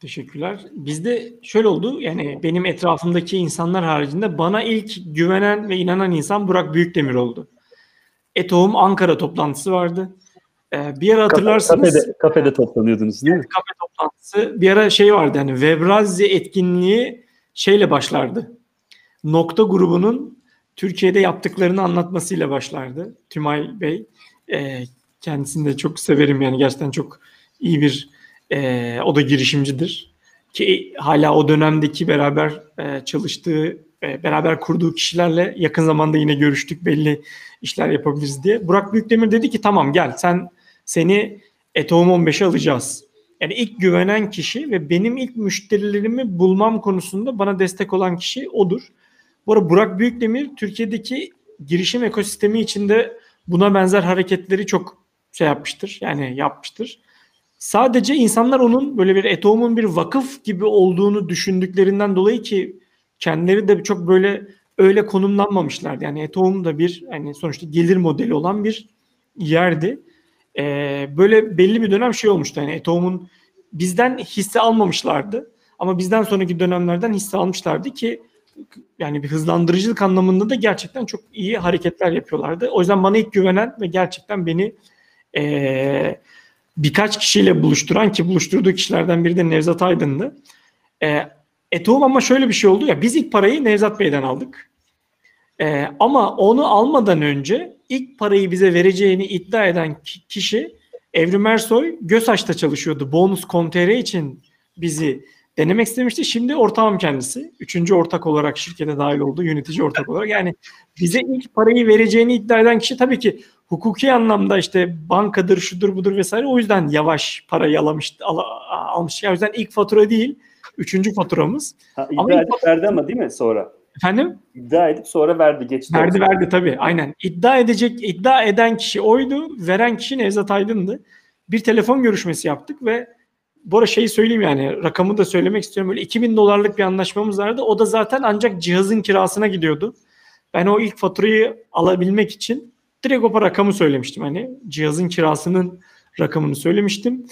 Teşekkürler. Bizde şöyle oldu. Yani benim etrafımdaki insanlar haricinde bana ilk güvenen ve inanan insan Burak Büyükdemir oldu. Etoğum Ankara toplantısı vardı. Ee, bir ara hatırlarsınız. Kafede, kafede toplanıyordunuz değil mi? kafe toplantısı bir ara şey vardı yani Webrazzi etkinliği şeyle başlardı. Nokta grubunun Türkiye'de yaptıklarını anlatmasıyla başlardı. Tümay Bey. E, kendisini de çok severim yani gerçekten çok iyi bir e, o da girişimcidir. Ki hala o dönemdeki beraber e, çalıştığı, e, beraber kurduğu kişilerle yakın zamanda yine görüştük belli işler yapabiliriz diye. Burak Büyükdemir dedi ki tamam gel sen seni Etoğum 15'e alacağız. Yani ilk güvenen kişi ve benim ilk müşterilerimi bulmam konusunda bana destek olan kişi odur. Bu arada Burak Büyükdemir Türkiye'deki girişim ekosistemi içinde buna benzer hareketleri çok şey yapmıştır. Yani yapmıştır. Sadece insanlar onun böyle bir Etoğum'un bir vakıf gibi olduğunu düşündüklerinden dolayı ki kendileri de çok böyle öyle konumlanmamışlardı. Yani Etoğum da bir hani sonuçta gelir modeli olan bir yerdi. Ee, böyle belli bir dönem şey olmuştu. Yani Etoğum'un bizden hisse almamışlardı. Ama bizden sonraki dönemlerden hisse almışlardı ki yani bir hızlandırıcılık anlamında da gerçekten çok iyi hareketler yapıyorlardı. O yüzden bana ilk güvenen ve gerçekten beni ee, birkaç kişiyle buluşturan ki buluşturduğu kişilerden biri de Nevzat Aydın'dı. E, Etoğum ama şöyle bir şey oldu ya biz ilk parayı Nevzat Bey'den aldık. E, ama onu almadan önce ilk parayı bize vereceğini iddia eden kişi Evrim Ersoy Gösaç'ta çalışıyordu. Bonus.com.tr için bizi denemek istemişti. Şimdi ortağım kendisi. Üçüncü ortak olarak şirkete dahil oldu. Yönetici ortak olarak. Yani bize ilk parayı vereceğini iddia eden kişi tabii ki hukuki anlamda işte bankadır, şudur budur vesaire o yüzden yavaş parayı alamış, al, almış. O yüzden ilk fatura değil, üçüncü faturamız. Ha, iddia ama edip verdi ama değil mi sonra? Efendim? İddia edip sonra verdi, geçti. Verdi olsun. verdi tabii, aynen. İddia edecek, iddia eden kişi oydu, veren kişi Nevzat Aydın'dı. Bir telefon görüşmesi yaptık ve bu arada şeyi söyleyeyim yani rakamı da söylemek istiyorum. Böyle 2000 dolarlık bir anlaşmamız vardı. O da zaten ancak cihazın kirasına gidiyordu. Ben o ilk faturayı alabilmek için direkt o rakamı söylemiştim. Hani cihazın kirasının rakamını söylemiştim.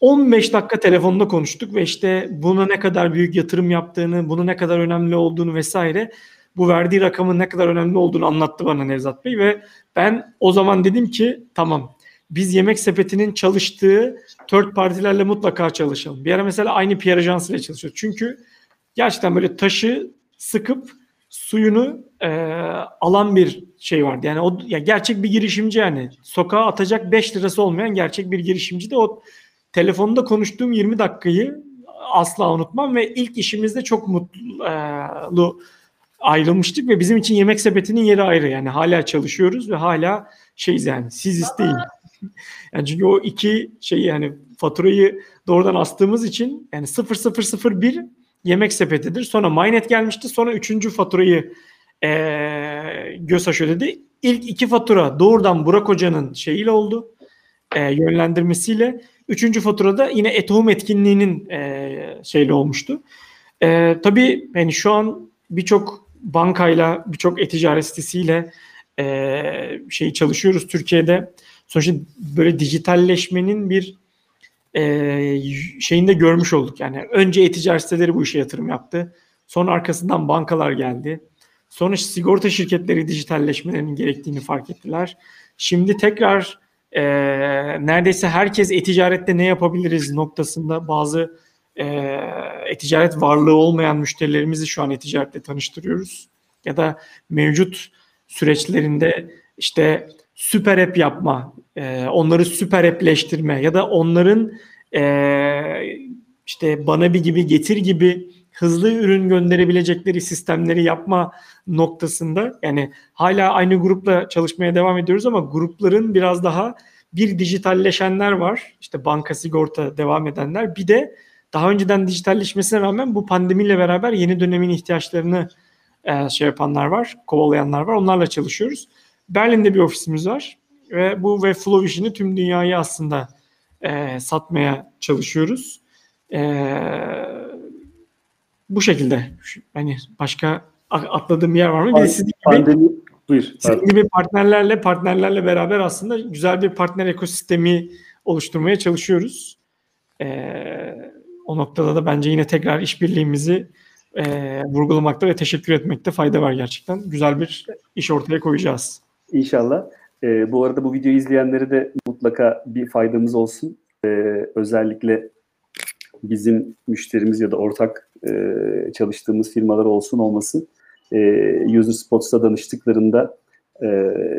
15 dakika telefonda konuştuk ve işte buna ne kadar büyük yatırım yaptığını, bunu ne kadar önemli olduğunu vesaire bu verdiği rakamın ne kadar önemli olduğunu anlattı bana Nevzat Bey ve ben o zaman dedim ki tamam biz yemek sepetinin çalıştığı third partilerle mutlaka çalışalım. Bir ara mesela aynı PR ajansıyla çalışıyoruz. Çünkü gerçekten böyle taşı sıkıp suyunu e, alan bir şey vardı. Yani o ya gerçek bir girişimci yani sokağa atacak 5 lirası olmayan gerçek bir girişimci de o telefonda konuştuğum 20 dakikayı asla unutmam ve ilk işimizde çok mutlu ayrılmıştık ve bizim için yemek sepetinin yeri ayrı. Yani hala çalışıyoruz ve hala şeyiz yani siz isteyin. Yani çünkü o iki şeyi yani faturayı doğrudan astığımız için yani 0001 yemek sepetidir. Sonra Mynet gelmişti. Sonra üçüncü faturayı e, GÖSAŞ ödedi. İlk iki fatura doğrudan Burak Hoca'nın şeyiyle oldu. E, yönlendirmesiyle. Üçüncü faturada yine Etohum etkinliğinin e, şeyle olmuştu. E, tabii yani şu an birçok bankayla, birçok e-ticaret sitesiyle e, şey çalışıyoruz Türkiye'de. Sonuçta böyle dijitalleşmenin bir e, şeyinde görmüş olduk. Yani önce e-ticaret siteleri bu işe yatırım yaptı. Sonra arkasından bankalar geldi. Sonra sigorta şirketleri dijitalleşmelerinin gerektiğini fark ettiler. Şimdi tekrar e, neredeyse herkes e-ticarette ne yapabiliriz noktasında bazı e, e-ticaret varlığı olmayan müşterilerimizi şu an e-ticaretle tanıştırıyoruz. Ya da mevcut süreçlerinde işte süper app yapma, e, onları süper app'leştirme ya da onların e, işte bana bir gibi getir gibi hızlı ürün gönderebilecekleri sistemleri yapma noktasında yani hala aynı grupla çalışmaya devam ediyoruz ama grupların biraz daha bir dijitalleşenler var. İşte banka sigorta devam edenler. Bir de daha önceden dijitalleşmesine rağmen bu pandemiyle beraber yeni dönemin ihtiyaçlarını e, şey yapanlar var, kovalayanlar var. Onlarla çalışıyoruz. Berlin'de bir ofisimiz var ve bu Webflow işini tüm dünyayı aslında e, satmaya çalışıyoruz. E, bu şekilde. Hani başka atladığım yer var mı? Bir de sizin gibi, Pandemi, buyur. sizin gibi partnerlerle partnerlerle beraber aslında güzel bir partner ekosistemi oluşturmaya çalışıyoruz. E, o noktada da bence yine tekrar işbirliğimizi e, vurgulamakta ve teşekkür etmekte fayda var gerçekten. Güzel bir iş ortaya koyacağız. İnşallah. E, bu arada bu videoyu izleyenlere de mutlaka bir faydamız olsun. E, özellikle bizim müşterimiz ya da ortak e, çalıştığımız firmalar olsun olmasın. E, User Spots'a danıştıklarında e,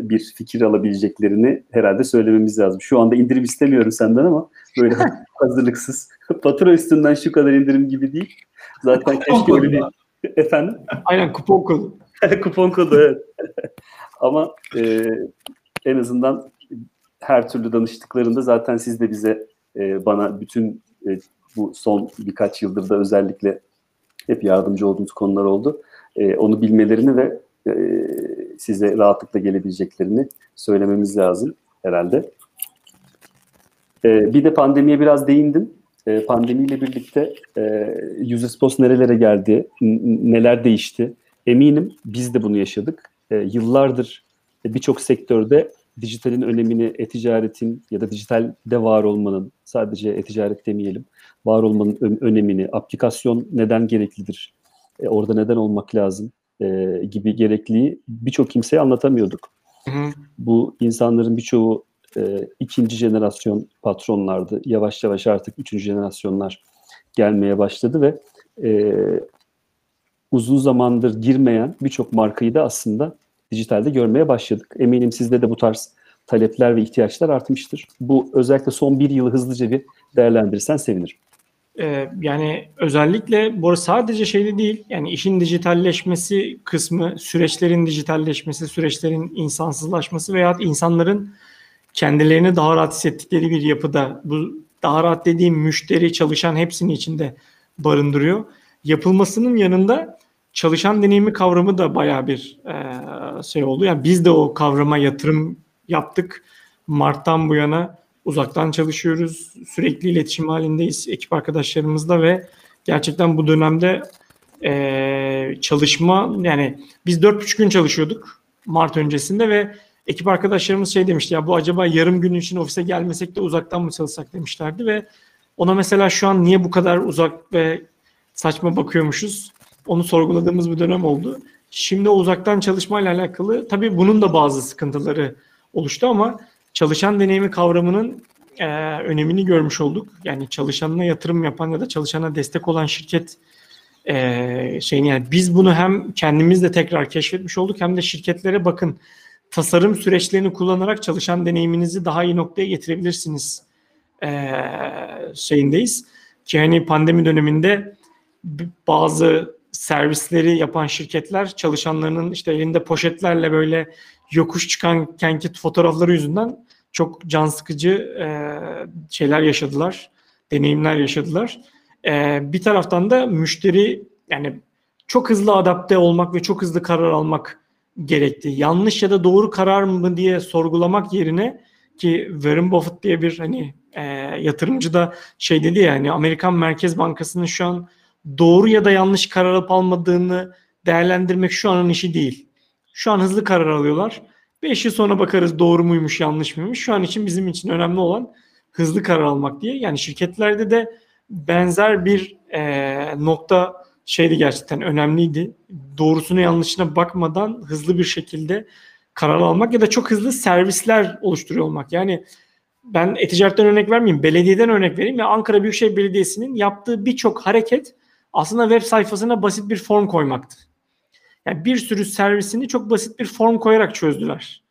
bir fikir alabileceklerini herhalde söylememiz lazım. Şu anda indirim istemiyorum senden ama böyle hazırlıksız. Fatura üstünden şu kadar indirim gibi değil. Zaten keşke öyle bir... Efendim? Aynen kupon kodu. kupon kodu evet. Ama e, en azından her türlü danıştıklarında zaten siz de bize e, bana bütün e, bu son birkaç yıldır da özellikle hep yardımcı olduğunuz konular oldu. E, onu bilmelerini ve e, size rahatlıkla gelebileceklerini söylememiz lazım herhalde. E, bir de pandemiye biraz değindim. E, pandemiyle birlikte e, Userspost nerelere geldi, neler değişti. Eminim biz de bunu yaşadık. E, yıllardır birçok sektörde dijitalin önemini, e-ticaretin ya da dijitalde var olmanın, sadece e-ticaret demeyelim, var olmanın önemini, aplikasyon neden gereklidir, e, orada neden olmak lazım e, gibi gerekliliği birçok kimseye anlatamıyorduk. Hı hı. Bu insanların birçoğu e, ikinci jenerasyon patronlardı. Yavaş yavaş artık üçüncü jenerasyonlar gelmeye başladı ve e, uzun zamandır girmeyen birçok markayı da aslında dijitalde görmeye başladık. Eminim sizde de bu tarz talepler ve ihtiyaçlar artmıştır. Bu özellikle son bir yılı hızlıca bir değerlendirirsen sevinirim. Ee, yani özellikle bu sadece şeyde değil yani işin dijitalleşmesi kısmı, süreçlerin dijitalleşmesi, süreçlerin insansızlaşması veya insanların kendilerini daha rahat hissettikleri bir yapıda bu daha rahat dediğim müşteri, çalışan hepsini içinde barındırıyor. Yapılmasının yanında çalışan deneyimi kavramı da baya bir e, şey oldu. Yani biz de o kavrama yatırım yaptık. Mart'tan bu yana uzaktan çalışıyoruz. Sürekli iletişim halindeyiz ekip arkadaşlarımızla ve gerçekten bu dönemde e, çalışma yani biz dört buçuk gün çalışıyorduk Mart öncesinde ve ekip arkadaşlarımız şey demişti ya bu acaba yarım gün için ofise gelmesek de uzaktan mı çalışsak demişlerdi ve ona mesela şu an niye bu kadar uzak ve saçma bakıyormuşuz onu sorguladığımız bir dönem oldu. Şimdi uzaktan çalışmayla alakalı tabii bunun da bazı sıkıntıları oluştu ama çalışan deneyimi kavramının e, önemini görmüş olduk. Yani çalışanına yatırım yapan ya da çalışana destek olan şirket e, şeyini yani biz bunu hem kendimiz de tekrar keşfetmiş olduk hem de şirketlere bakın tasarım süreçlerini kullanarak çalışan deneyiminizi daha iyi noktaya getirebilirsiniz e, şeyindeyiz. Ki hani pandemi döneminde bazı servisleri yapan şirketler çalışanlarının işte elinde poşetlerle böyle yokuş çıkan kenki fotoğrafları yüzünden çok can sıkıcı e, şeyler yaşadılar, deneyimler yaşadılar. E, bir taraftan da müşteri yani çok hızlı adapte olmak ve çok hızlı karar almak gerekti. Yanlış ya da doğru karar mı diye sorgulamak yerine ki Warren Buffett diye bir hani e, yatırımcı da şey dedi ya hani Amerikan Merkez Bankası'nın şu an doğru ya da yanlış karar alıp almadığını değerlendirmek şu anın işi değil. Şu an hızlı karar alıyorlar. 5 yıl sonra bakarız doğru muymuş yanlış mıymış. Şu an için bizim için önemli olan hızlı karar almak diye. Yani şirketlerde de benzer bir e, nokta şeydi gerçekten önemliydi. Doğrusunu yanlışına bakmadan hızlı bir şekilde karar almak ya da çok hızlı servisler oluşturuyor olmak. Yani ben e-ticaretten örnek vermeyeyim, belediyeden örnek vereyim. Ya Ankara Büyükşehir Belediyesi'nin yaptığı birçok hareket aslında web sayfasına basit bir form koymaktı. Yani bir sürü servisini çok basit bir form koyarak çözdüler.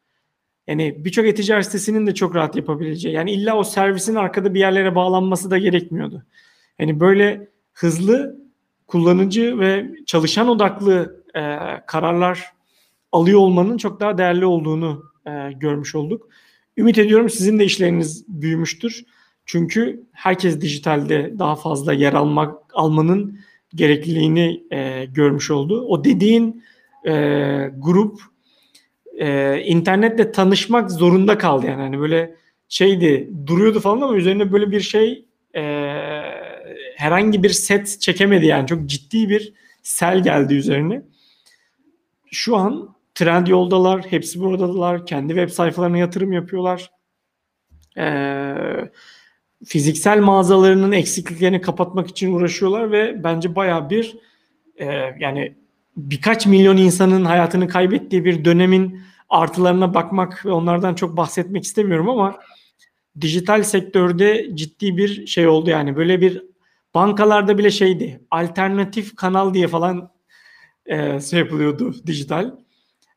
Yani birçok e-ticaret sitesinin de çok rahat yapabileceği. Yani illa o servisin arkada bir yerlere bağlanması da gerekmiyordu. Yani böyle hızlı, kullanıcı ve çalışan odaklı e, kararlar alıyor olmanın çok daha değerli olduğunu e, görmüş olduk. Ümit ediyorum sizin de işleriniz büyümüştür. Çünkü herkes dijitalde daha fazla yer almak almanın gerekliliğini e, görmüş oldu. O dediğin e, grup e, internetle tanışmak zorunda kaldı yani hani böyle şeydi duruyordu falan ama üzerine böyle bir şey e, herhangi bir set çekemedi yani çok ciddi bir sel geldi üzerine. Şu an trend yoldalar, hepsi buradalar, kendi web sayfalarına yatırım yapıyorlar. Ee, fiziksel mağazalarının eksikliklerini kapatmak için uğraşıyorlar ve bence baya bir e, yani birkaç milyon insanın hayatını kaybettiği bir dönemin artılarına bakmak ve onlardan çok bahsetmek istemiyorum ama dijital sektörde ciddi bir şey oldu yani böyle bir bankalarda bile şeydi alternatif kanal diye falan e, şey yapılıyordu dijital.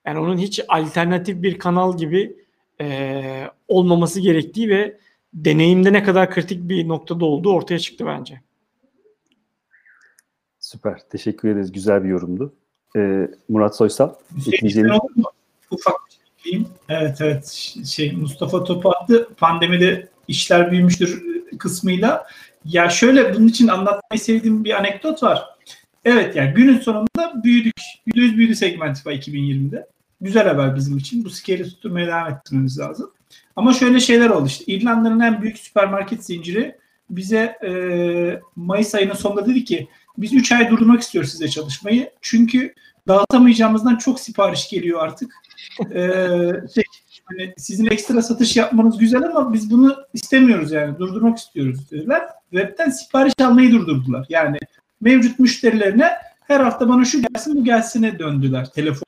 Yani onun hiç alternatif bir kanal gibi e, olmaması gerektiği ve deneyimde ne kadar kritik bir noktada olduğu ortaya çıktı bence. Süper. Teşekkür ederiz. Güzel bir yorumdu. Ee, Murat Soysal. Şey, Ufak bir şey ekleyeyim. Evet evet. Şey, Mustafa topu attı. Pandemide işler büyümüştür kısmıyla. Ya şöyle bunun için anlatmayı sevdiğim bir anekdot var. Evet yani günün sonunda büyüdük. %100 büyüdü Segmentify 2020'de. Güzel haber bizim için. Bu scale'i tutturmaya devam ettirmemiz lazım. Ama şöyle şeyler oldu işte. İrlanda'nın en büyük süpermarket zinciri bize e, Mayıs ayının sonunda dedi ki biz 3 ay durdurmak istiyoruz size çalışmayı. Çünkü dağıtamayacağımızdan çok sipariş geliyor artık. Ee, şey, hani sizin ekstra satış yapmanız güzel ama biz bunu istemiyoruz yani durdurmak istiyoruz dediler. Web'ten sipariş almayı durdurdular. Yani mevcut müşterilerine her hafta bana şu gelsin bu gelsine döndüler telefonla.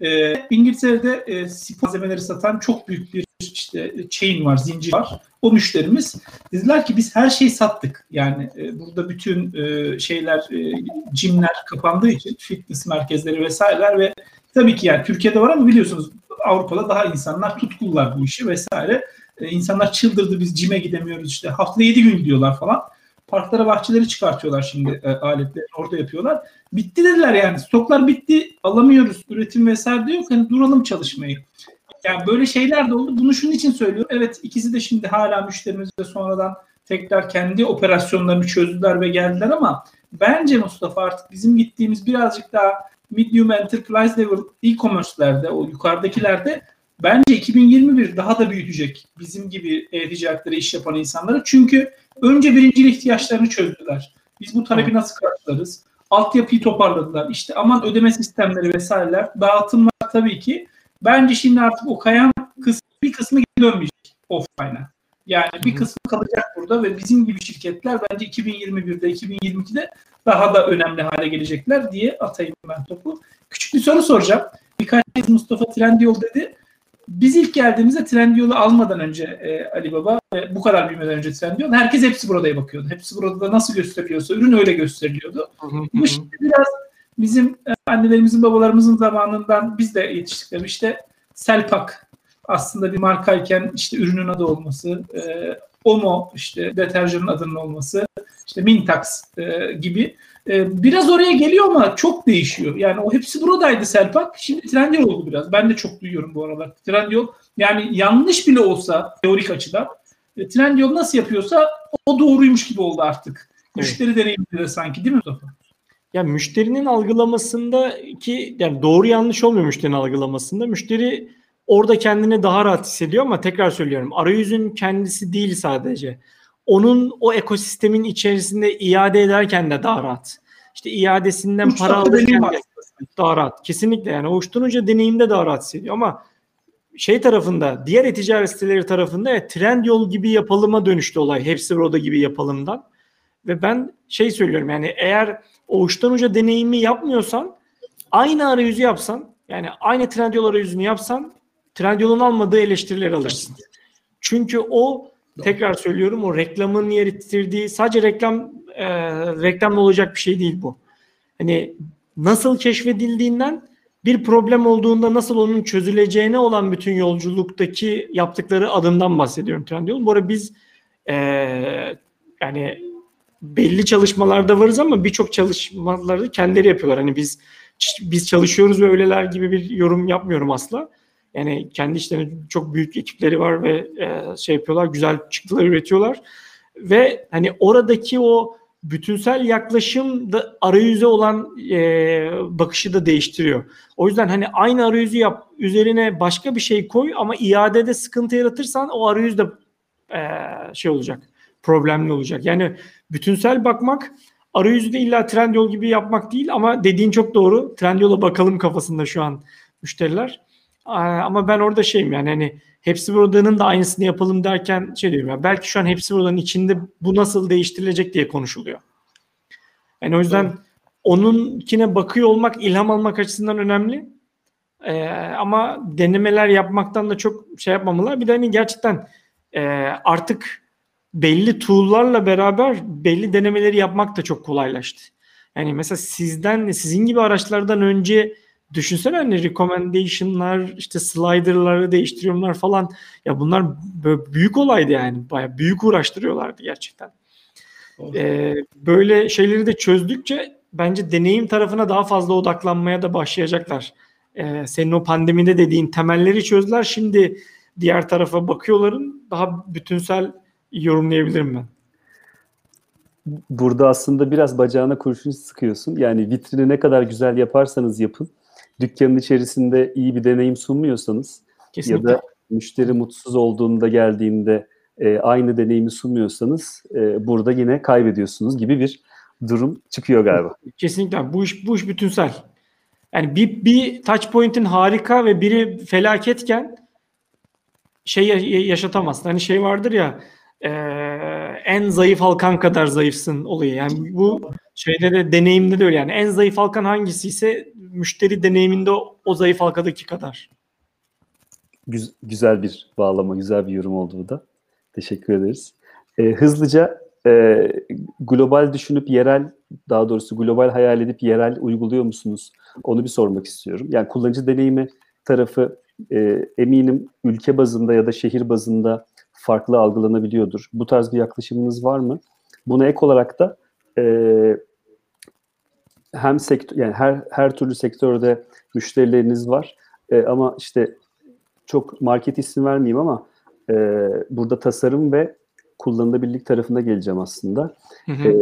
E, İngiltere'de e, spor malzemeleri satan çok büyük bir işte chain var, zincir var. O müşterimiz dediler ki biz her şeyi sattık. Yani e, burada bütün e, şeyler, e, cimler kapandığı için fitness merkezleri vesaireler ve tabii ki yani Türkiye'de var ama biliyorsunuz Avrupa'da daha insanlar tutkullar bu işi vesaire. E, insanlar çıldırdı biz cime gidemiyoruz işte haftada 7 gün gidiyorlar falan parklara bahçeleri çıkartıyorlar şimdi e, aletleri orada yapıyorlar. Bitti dediler yani stoklar bitti alamıyoruz üretim vesaire de yok hani duralım çalışmayı. Yani böyle şeyler de oldu. Bunu şunun için söylüyorum. Evet ikisi de şimdi hala müşterimiz ve sonradan tekrar kendi operasyonlarını çözdüler ve geldiler ama bence Mustafa artık bizim gittiğimiz birazcık daha medium enterprise level e-commerce'lerde o yukarıdakilerde bence 2021 daha da büyütecek bizim gibi e-ticaretlere iş yapan insanları. Çünkü önce birincil ihtiyaçlarını çözdüler. Biz bu talebi nasıl karşılarız? Altyapıyı toparladılar. İşte aman ödeme sistemleri vesaireler, dağıtımlar tabii ki. Bence şimdi artık o kayan kısmı, bir kısmı geri dönmeyecek offline'a. Yani bir kısmı kalacak burada ve bizim gibi şirketler bence 2021'de, 2022'de daha da önemli hale gelecekler diye atayım ben topu. Küçük bir soru soracağım. Birkaç kez Mustafa Trendyol dedi biz ilk geldiğimizde Trendyol'u almadan önce e, Ali Baba e, bu kadar büyümeden önce Trendyol herkes hepsi buradaya bakıyordu. Hepsi burada nasıl gösteriliyorsa ürün öyle gösteriliyordu. Bu işte biraz bizim e, annelerimizin babalarımızın zamanından biz de yetiştikleri işte Selpak aslında bir markayken işte ürünün adı olması, e, Omo işte deterjanın adının olması, işte Mintax e, gibi e, biraz oraya geliyor ama çok değişiyor. Yani o hepsi buradaydı Selpak. Şimdi Trendyol oldu biraz. Ben de çok duyuyorum bu aralar. Trendyol yani yanlış bile olsa teorik açıdan e, Trendyol nasıl yapıyorsa o doğruymuş gibi oldu artık. Evet. Müşteri deneyimleri de sanki değil mi Mustafa? Ya müşterinin algılamasında ki yani doğru yanlış olmuyor müşterinin algılamasında. Müşteri orada kendini daha rahat hissediyor ama tekrar söylüyorum arayüzün kendisi değil sadece. Onun o ekosistemin içerisinde iade ederken de daha rahat. İşte iadesinden para alırken de daha rahat. Kesinlikle yani o uçturucu deneyimde daha rahat hissediyor ama şey tarafında diğer e-ticaret siteleri tarafında evet, trend yol gibi yapılıma dönüştü olay. Hepsi Roda gibi yapılımdan. Ve ben şey söylüyorum yani eğer o uçtan uca deneyimi yapmıyorsan aynı arayüzü yapsan yani aynı Trendyol arayüzünü yapsan Trendyol'un almadığı eleştirileri alırsın. Çünkü o tekrar söylüyorum o reklamın yarattığı sadece reklam e, reklamla olacak bir şey değil bu. Hani nasıl keşfedildiğinden bir problem olduğunda nasıl onun çözüleceğine olan bütün yolculuktaki yaptıkları adımdan bahsediyorum Trendyol. Bu arada biz e, yani belli çalışmalarda varız ama birçok çalışmaları kendileri yapıyorlar. Hani biz biz çalışıyoruz ve öyleler gibi bir yorum yapmıyorum asla. Yani kendi işlerinde çok büyük ekipleri var ve e, şey yapıyorlar, güzel çıktılar üretiyorlar. Ve hani oradaki o bütünsel yaklaşım da arayüze olan e, bakışı da değiştiriyor. O yüzden hani aynı arayüzü yap, üzerine başka bir şey koy ama iadede sıkıntı yaratırsan o arayüz de e, şey olacak, problemli olacak. Yani bütünsel bakmak arayüzü de illa Trendyol gibi yapmak değil ama dediğin çok doğru. Trendyol'a bakalım kafasında şu an müşteriler. Ama ben orada şeyim yani hani hepsi buradanın da aynısını yapalım derken şey diyorum ya belki şu an hepsi buradanın içinde bu nasıl değiştirilecek diye konuşuluyor. Yani o yüzden evet. onunkine bakıyor olmak ilham almak açısından önemli. Ee, ama denemeler yapmaktan da çok şey yapmamalar. Bir de hani gerçekten e, artık belli tool'larla beraber belli denemeleri yapmak da çok kolaylaştı. Yani mesela sizden sizin gibi araçlardan önce düşünsene hani recommendation'lar işte slider'ları değiştiriyorlar falan. Ya bunlar böyle büyük olaydı yani. Baya büyük uğraştırıyorlardı gerçekten. Ee, böyle şeyleri de çözdükçe bence deneyim tarafına daha fazla odaklanmaya da başlayacaklar. Ee, senin o pandemide dediğin temelleri çözdüler. Şimdi diğer tarafa bakıyorların daha bütünsel yorumlayabilirim ben. Burada aslında biraz bacağına kurşun sıkıyorsun. Yani vitrini ne kadar güzel yaparsanız yapın dükkanın içerisinde iyi bir deneyim sunmuyorsanız Kesinlikle. ya da müşteri mutsuz olduğunda geldiğinde e, aynı deneyimi sunmuyorsanız e, burada yine kaybediyorsunuz gibi bir durum çıkıyor galiba. Kesinlikle. Bu iş bu iş bütünsel. Yani bir bir touch point'in harika ve biri felaketken şey yaşatamazsın. Hani şey vardır ya e, en zayıf halkan kadar zayıfsın olayı. Yani bu şeyde de deneyimde de öyle yani. En zayıf halkan hangisi ise müşteri deneyiminde o, o zayıf halkadaki kadar. Güz, güzel bir bağlama, güzel bir yorum oldu bu da. Teşekkür ederiz. E, hızlıca e, global düşünüp yerel, daha doğrusu global hayal edip yerel uyguluyor musunuz? Onu bir sormak istiyorum. Yani kullanıcı deneyimi tarafı e, eminim ülke bazında ya da şehir bazında farklı algılanabiliyordur. Bu tarz bir yaklaşımınız var mı? Buna ek olarak da e, hem sektör yani her her türlü sektörde müşterileriniz var e, ama işte çok market isim vermeyeyim ama e, burada tasarım ve kullanılabilirlik tarafına geleceğim aslında. Hı hı. E,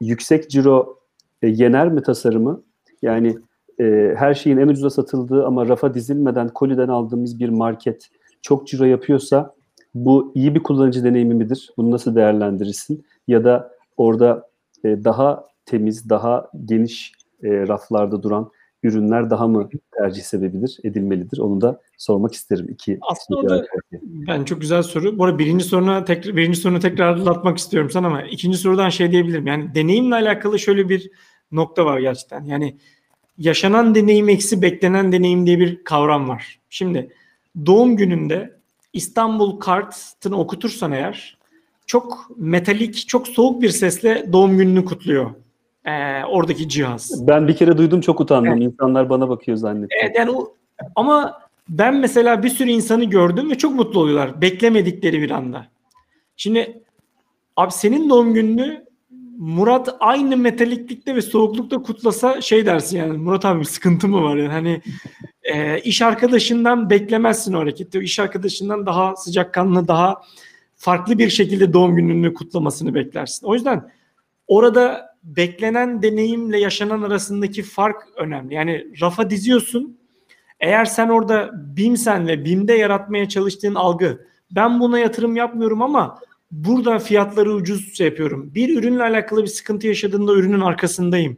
yüksek ciro e, yener mi tasarımı? Yani e, her şeyin en ucuza satıldığı ama rafa dizilmeden koliden aldığımız bir market çok ciro yapıyorsa bu iyi bir kullanıcı deneyimi midir? Bunu nasıl değerlendirirsin? Ya da orada e, daha temiz, daha geniş e, raflarda duran ürünler daha mı tercih sebebidir, edilmelidir? Onu da sormak isterim. İki Aslında o da ben çok güzel soru. Bu arada birinci soruna tekrar birinci sorunu tekrarlatmak istiyorum sana ama ikinci sorudan şey diyebilirim. Yani deneyimle alakalı şöyle bir nokta var gerçekten. Yani yaşanan deneyim eksi beklenen deneyim diye bir kavram var. Şimdi doğum gününde İstanbul Kart'ını okutursan eğer çok metalik, çok soğuk bir sesle doğum gününü kutluyor. Ee, oradaki cihaz. Ben bir kere duydum çok utandım. Evet. İnsanlar bana bakıyor zannettim. Evet yani o, ama ben mesela bir sürü insanı gördüm ve çok mutlu oluyorlar. Beklemedikleri bir anda. Şimdi abi senin doğum gününü Murat aynı metaliklikte ve soğuklukta kutlasa şey dersin yani Murat abi sıkıntı mı var yani hani e, iş arkadaşından beklemezsin o hareketi. İş arkadaşından daha sıcakkanlı daha farklı bir şekilde doğum gününü kutlamasını beklersin. O yüzden orada beklenen deneyimle yaşanan arasındaki fark önemli. Yani rafa diziyorsun. Eğer sen orada BİMSEN ve BİM'de yaratmaya çalıştığın algı ben buna yatırım yapmıyorum ama burada fiyatları ucuz şey yapıyorum. Bir ürünle alakalı bir sıkıntı yaşadığında ürünün arkasındayım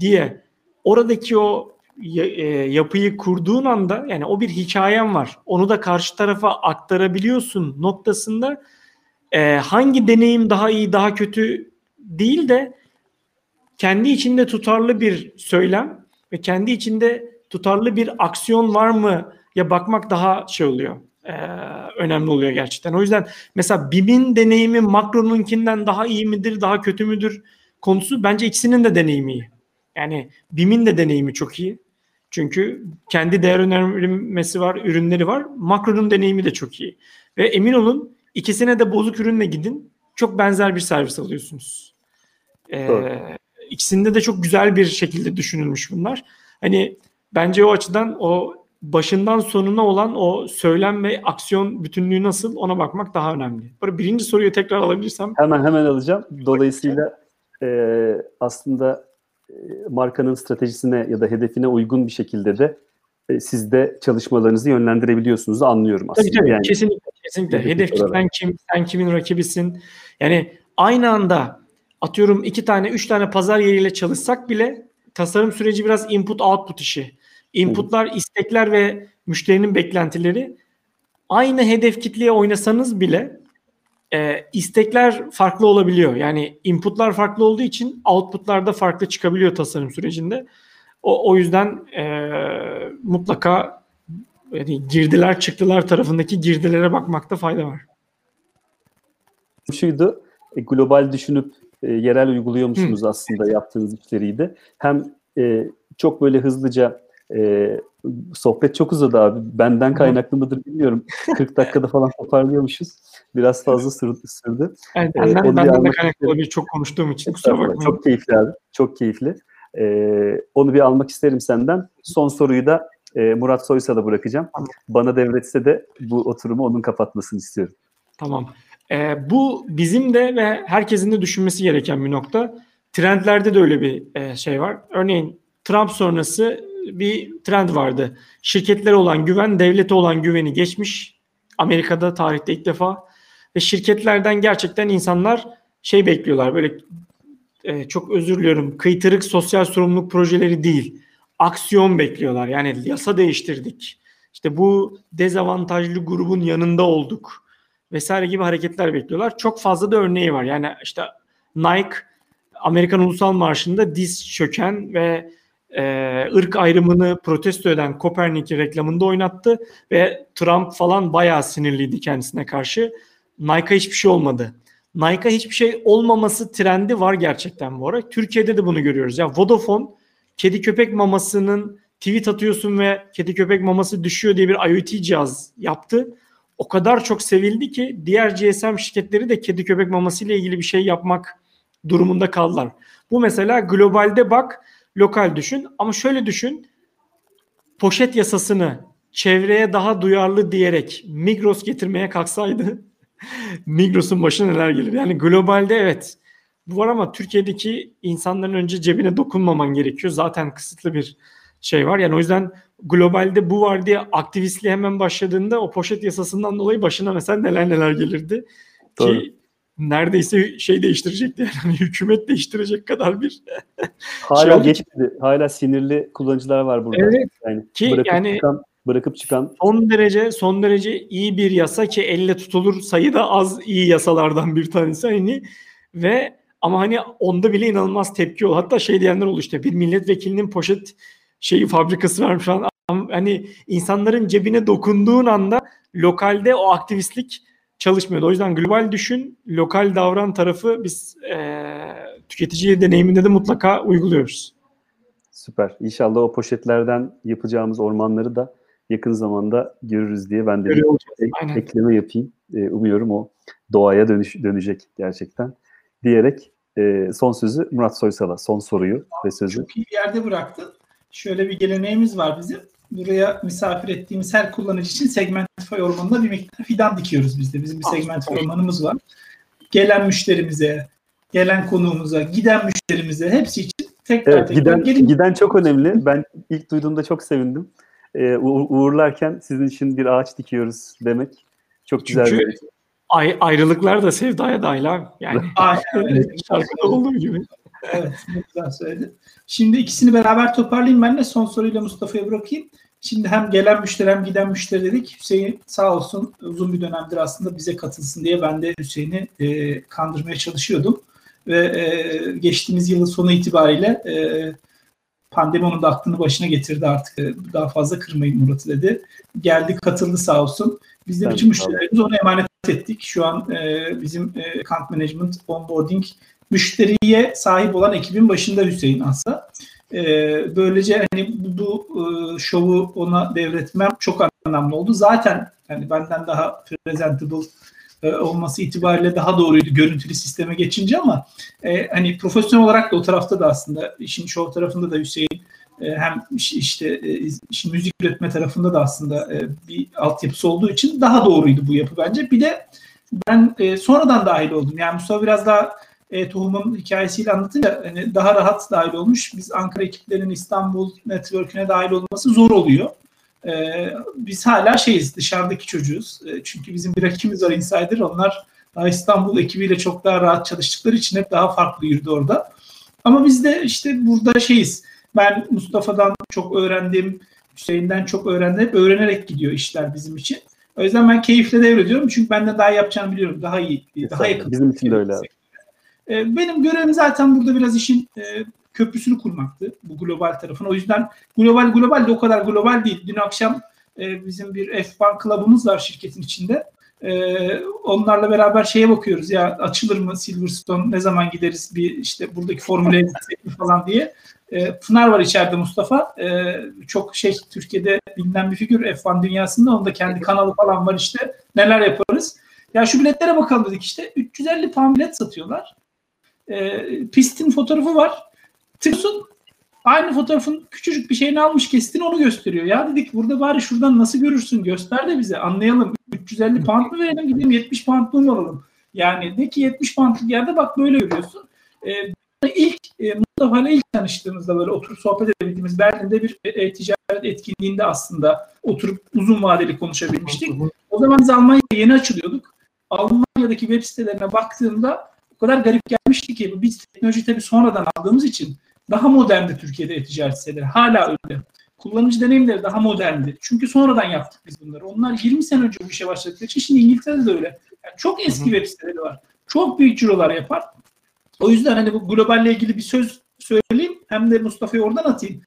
diye oradaki o e, yapıyı kurduğun anda yani o bir hikayen var. Onu da karşı tarafa aktarabiliyorsun noktasında e, hangi deneyim daha iyi daha kötü değil de kendi içinde tutarlı bir söylem ve kendi içinde tutarlı bir aksiyon var mı ya bakmak daha şey oluyor. E, önemli oluyor gerçekten. O yüzden mesela BİM'in deneyimi makronunkinden daha iyi midir, daha kötü müdür konusu bence ikisinin de deneyimi iyi. Yani BİM'in de deneyimi çok iyi. Çünkü kendi değer önermesi var, ürünleri var. Makronun deneyimi de çok iyi. Ve emin olun ikisine de bozuk ürünle gidin. Çok benzer bir servis alıyorsunuz. Ee, ikisinde de çok güzel bir şekilde düşünülmüş bunlar. Hani bence o açıdan o başından sonuna olan o söylem ve aksiyon bütünlüğü nasıl ona bakmak daha önemli. Böyle birinci soruyu tekrar alabilirsem. Hemen hemen alacağım. Dolayısıyla e, aslında e, markanın stratejisine ya da hedefine uygun bir şekilde de e, siz de çalışmalarınızı yönlendirebiliyorsunuz anlıyorum aslında. Tabii tabii yani, kesinlikle. kesinlikle. Hedef kitlen kim, sen kimin rakibisin. Yani aynı anda atıyorum iki tane, üç tane pazar yeriyle çalışsak bile tasarım süreci biraz input output işi. Inputlar, istekler ve müşterinin beklentileri aynı hedef kitleye oynasanız bile e, istekler farklı olabiliyor. Yani inputlar farklı olduğu için outputlar da farklı çıkabiliyor tasarım sürecinde. O, o yüzden e, mutlaka yani girdiler çıktılar tarafındaki girdilere bakmakta fayda var. Şuydu, e, global düşünüp e, yerel uyguluyor musunuz Hı. aslında yaptığınız işleriydi. Hem e, çok böyle hızlıca e, sohbet çok uzadı abi. Benden kaynaklı mıdır bilmiyorum. 40 dakikada falan toparlıyormuşuz. Biraz fazla sürdü. Yani benden, ee, benden de kaynaklı olabilir. Çok konuştuğum için. Kusura bakmayın. Çok keyifli abi. Çok keyifli. Ee, onu bir almak isterim senden. Son soruyu da e, Murat Soysal'a bırakacağım. Tamam. Bana devretse de bu oturumu onun kapatmasını istiyorum. Tamam. Ee, bu bizim de ve herkesin de düşünmesi gereken bir nokta. Trendlerde de öyle bir e, şey var. Örneğin Trump sonrası bir trend vardı. Şirketlere olan güven, devlete olan güveni geçmiş. Amerika'da tarihte ilk defa. Ve şirketlerden gerçekten insanlar şey bekliyorlar. Böyle e, çok özür diliyorum. Kıytırık sosyal sorumluluk projeleri değil. Aksiyon bekliyorlar. Yani yasa değiştirdik. İşte bu dezavantajlı grubun yanında olduk vesaire gibi hareketler bekliyorlar. Çok fazla da örneği var. Yani işte Nike Amerikan Ulusal Marşı'nda diz çöken ve e, ırk ayrımını protesto eden Kopernik'i reklamında oynattı ve Trump falan bayağı sinirliydi kendisine karşı. Nike'a hiçbir şey olmadı. Nike'a hiçbir şey olmaması trendi var gerçekten bu ara. Türkiye'de de bunu görüyoruz. Ya Vodafone kedi köpek mamasının tweet atıyorsun ve kedi köpek maması düşüyor diye bir IoT cihaz yaptı. O kadar çok sevildi ki diğer GSM şirketleri de kedi köpek maması ile ilgili bir şey yapmak durumunda kaldılar. Bu mesela globalde bak lokal düşün ama şöyle düşün poşet yasasını çevreye daha duyarlı diyerek Migros getirmeye kalksaydı Migros'un başına neler gelir? Yani globalde evet bu var ama Türkiye'deki insanların önce cebine dokunmaman gerekiyor. Zaten kısıtlı bir şey var. Yani o yüzden globalde bu var diye aktivistliğe hemen başladığında o poşet yasasından dolayı başına mesela neler neler gelirdi. Doğru. Ki neredeyse şey değiştirecekti yani hani hükümet değiştirecek kadar bir hala şey geçmedi. Hala sinirli kullanıcılar var burada. Evet. Yani ki bırakıp yani çıkan, bırakıp çıkan son derece son derece iyi bir yasa ki elle tutulur sayıda az iyi yasalardan bir tanesi hani ve ama hani onda bile inanılmaz tepki oldu. Hatta şey diyenler oldu işte bir milletvekilinin poşet şeyi fabrikası varmış falan hani insanların cebine dokunduğun anda lokalde o aktivistlik çalışmıyordu. O yüzden global düşün, lokal davran tarafı biz e, tüketici deneyiminde de mutlaka uyguluyoruz. Süper. İnşallah o poşetlerden yapacağımız ormanları da yakın zamanda görürüz diye ben de bir ek, ekleme yapayım. E, umuyorum o doğaya dönüş, dönecek gerçekten. Diyerek e, son sözü Murat Soysal'a, son soruyu ve sözü. Çok iyi bir yerde bıraktın. Şöyle bir geleneğimiz var bizim. Buraya misafir ettiğimiz her kullanıcı için Segmentify ormanında bir miktar fidan dikiyoruz biz de. Bizim bir Segmentify ormanımız var. Gelen müşterimize, gelen konuğumuza, giden müşterimize hepsi için tekrar evet, tekrar giden, giden çok önemli. Ben ilk duyduğumda çok sevindim. Ee, uğurlarken sizin için bir ağaç dikiyoruz demek çok güzel. Çünkü ay, ayrılıklar da sevdaya dahil abi. Yani şarkıda olduğu gibi. Evet, güzel söyledin. Şimdi ikisini beraber toparlayayım ben de son soruyla Mustafa'ya bırakayım. Şimdi hem gelen müşteri hem giden müşteri dedik. Hüseyin sağ olsun uzun bir dönemdir aslında bize katılsın diye ben de Hüseyin'i e, kandırmaya çalışıyordum. Ve e, geçtiğimiz yılın sonu itibariyle e, pandemi onun da aklını başına getirdi artık. E, daha fazla kırmayın Murat'ı dedi. Geldi katıldı sağ olsun. Biz de bütün müşterilerimizi ona emanet ettik. Şu an e, bizim e, account management, onboarding müşteriye sahip olan ekibin başında Hüseyin aslında. E, böylece hani bu, bu e, şovu ona devretmem çok önemli oldu. Zaten yani benden daha presentable e, olması itibariyle daha doğruydu görüntülü sisteme geçince ama e, hani profesyonel olarak da o tarafta da aslında işin show tarafında da Hüseyin e, hem işte e, işin müzik üretme tarafında da aslında e, bir altyapısı olduğu için daha doğruydu bu yapı bence. Bir de ben sonradan dahil oldum. Yani Mustafa biraz daha e, tohumun hikayesiyle anlatınca hani daha rahat dahil olmuş. Biz Ankara ekiplerinin İstanbul network'üne dahil olması zor oluyor. E, biz hala şeyiz, dışarıdaki çocuğuz. E, çünkü bizim bir rakibimiz var Insider. Onlar daha İstanbul ekibiyle çok daha rahat çalıştıkları için hep daha farklı yürüdü orada. Ama biz de işte burada şeyiz. Ben Mustafa'dan çok öğrendim, Hüseyin'den çok öğrendim. Hep öğrenerek gidiyor işler bizim için. O yüzden ben keyifle devrediyorum. Çünkü ben de daha yapacağımı biliyorum. Daha iyi, daha yakın. Bizim için de öyle abi. E, benim görevim zaten burada biraz işin e, köprüsünü kurmaktı bu global tarafın. O yüzden global global de o kadar global değil. Dün akşam e, bizim bir F1 klubumuz var şirketin içinde. onlarla beraber şeye bakıyoruz ya açılır mı Silverstone ne zaman gideriz bir işte buradaki formüle falan diye. Pınar var içeride Mustafa. çok şey Türkiye'de bilinen bir figür F1 dünyasında. Onun da kendi kanalı falan var işte. Neler yaparız. Ya şu biletlere bakalım dedik işte. 350 pound bilet satıyorlar e, pistin fotoğrafı var. Tıklıyorsun aynı fotoğrafın küçücük bir şeyini almış kestin onu gösteriyor. Ya dedik burada bari şuradan nasıl görürsün göster de bize anlayalım. 350 pound mı verelim gidelim 70 pound mu alalım. Yani de ki 70 poundlık yerde bak böyle görüyorsun. Ee, ilk e, Mustafa ile ilk tanıştığımızda böyle oturup sohbet edebildiğimiz Berlin'de bir e, ticaret etkinliğinde aslında oturup uzun vadeli konuşabilmiştik. O zaman biz Almanya'ya yeni açılıyorduk. Almanya'daki web sitelerine baktığımda o kadar garip gelmişti ki biz teknoloji tabii sonradan aldığımız için daha moderndi Türkiye'de e-ticaret siteleri. Hala öyle. Kullanıcı deneyimleri daha moderndi. Çünkü sonradan yaptık biz bunları. Onlar 20 sene önce bu işe başladıkları için şimdi İngiltere'de de öyle. Yani çok eski web siteleri var. Çok büyük cirolar yapar. O yüzden hani bu globalle ilgili bir söz söyleyeyim. Hem de Mustafa'yı oradan atayım.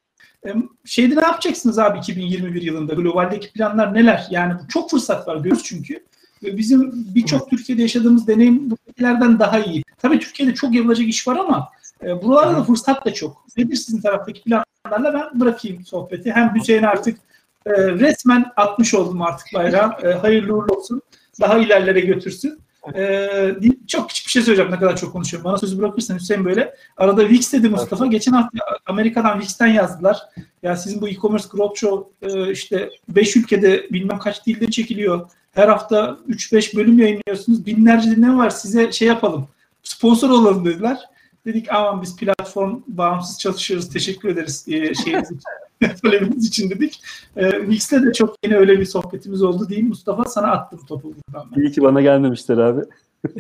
Şeyde ne yapacaksınız abi 2021 yılında? Globaldeki planlar neler? Yani çok fırsat var görüyoruz çünkü. Bizim birçok Türkiye'de yaşadığımız deneyim buradakilerden daha iyi. Tabii Türkiye'de çok yapılacak iş var ama e, buralarda da fırsat da çok. Nedir sizin taraftaki planlarla ben bırakayım sohbeti. Hem Hüseyin artık e, resmen atmış oldum artık bayrağı. E, hayırlı uğurlu olsun. Daha ilerlere götürsün. Ee, çok küçük bir şey söyleyeceğim ne kadar çok konuşuyorum. Bana sözü bırakırsan Hüseyin böyle. Arada Wix dedi Mustafa. Geçen hafta Amerika'dan Wix'ten yazdılar. Ya sizin bu e-commerce growth show e, işte 5 ülkede bilmem kaç dilde çekiliyor. Her hafta 3-5 bölüm yayınlıyorsunuz. Binlerce dinleme var. Size şey yapalım. Sponsor olalım dediler. Dedik aman biz platform bağımsız çalışıyoruz. Teşekkür ederiz e, şeyiniz için. Talebiniz için dedik. E, Wix'le de çok yeni öyle bir sohbetimiz oldu diyeyim. Mustafa sana attım topu buradan. Ben. İyi ki bana gelmemişler abi.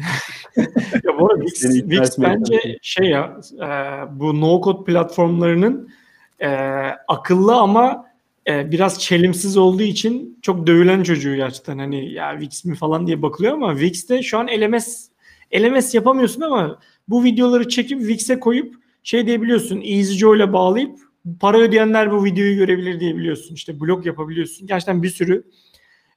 ya bu arada Wix, Wix bence şey ya e, bu no code platformlarının e, akıllı ama e, biraz çelimsiz olduğu için çok dövülen çocuğu gerçekten hani ya Wix mi falan diye bakılıyor ama Wix'te şu an LMS LMS yapamıyorsun ama bu videoları çekip Wix'e koyup şey diyebiliyorsun EasyJoy ile bağlayıp para ödeyenler bu videoyu görebilir diye biliyorsun. İşte blog yapabiliyorsun. Gerçekten bir sürü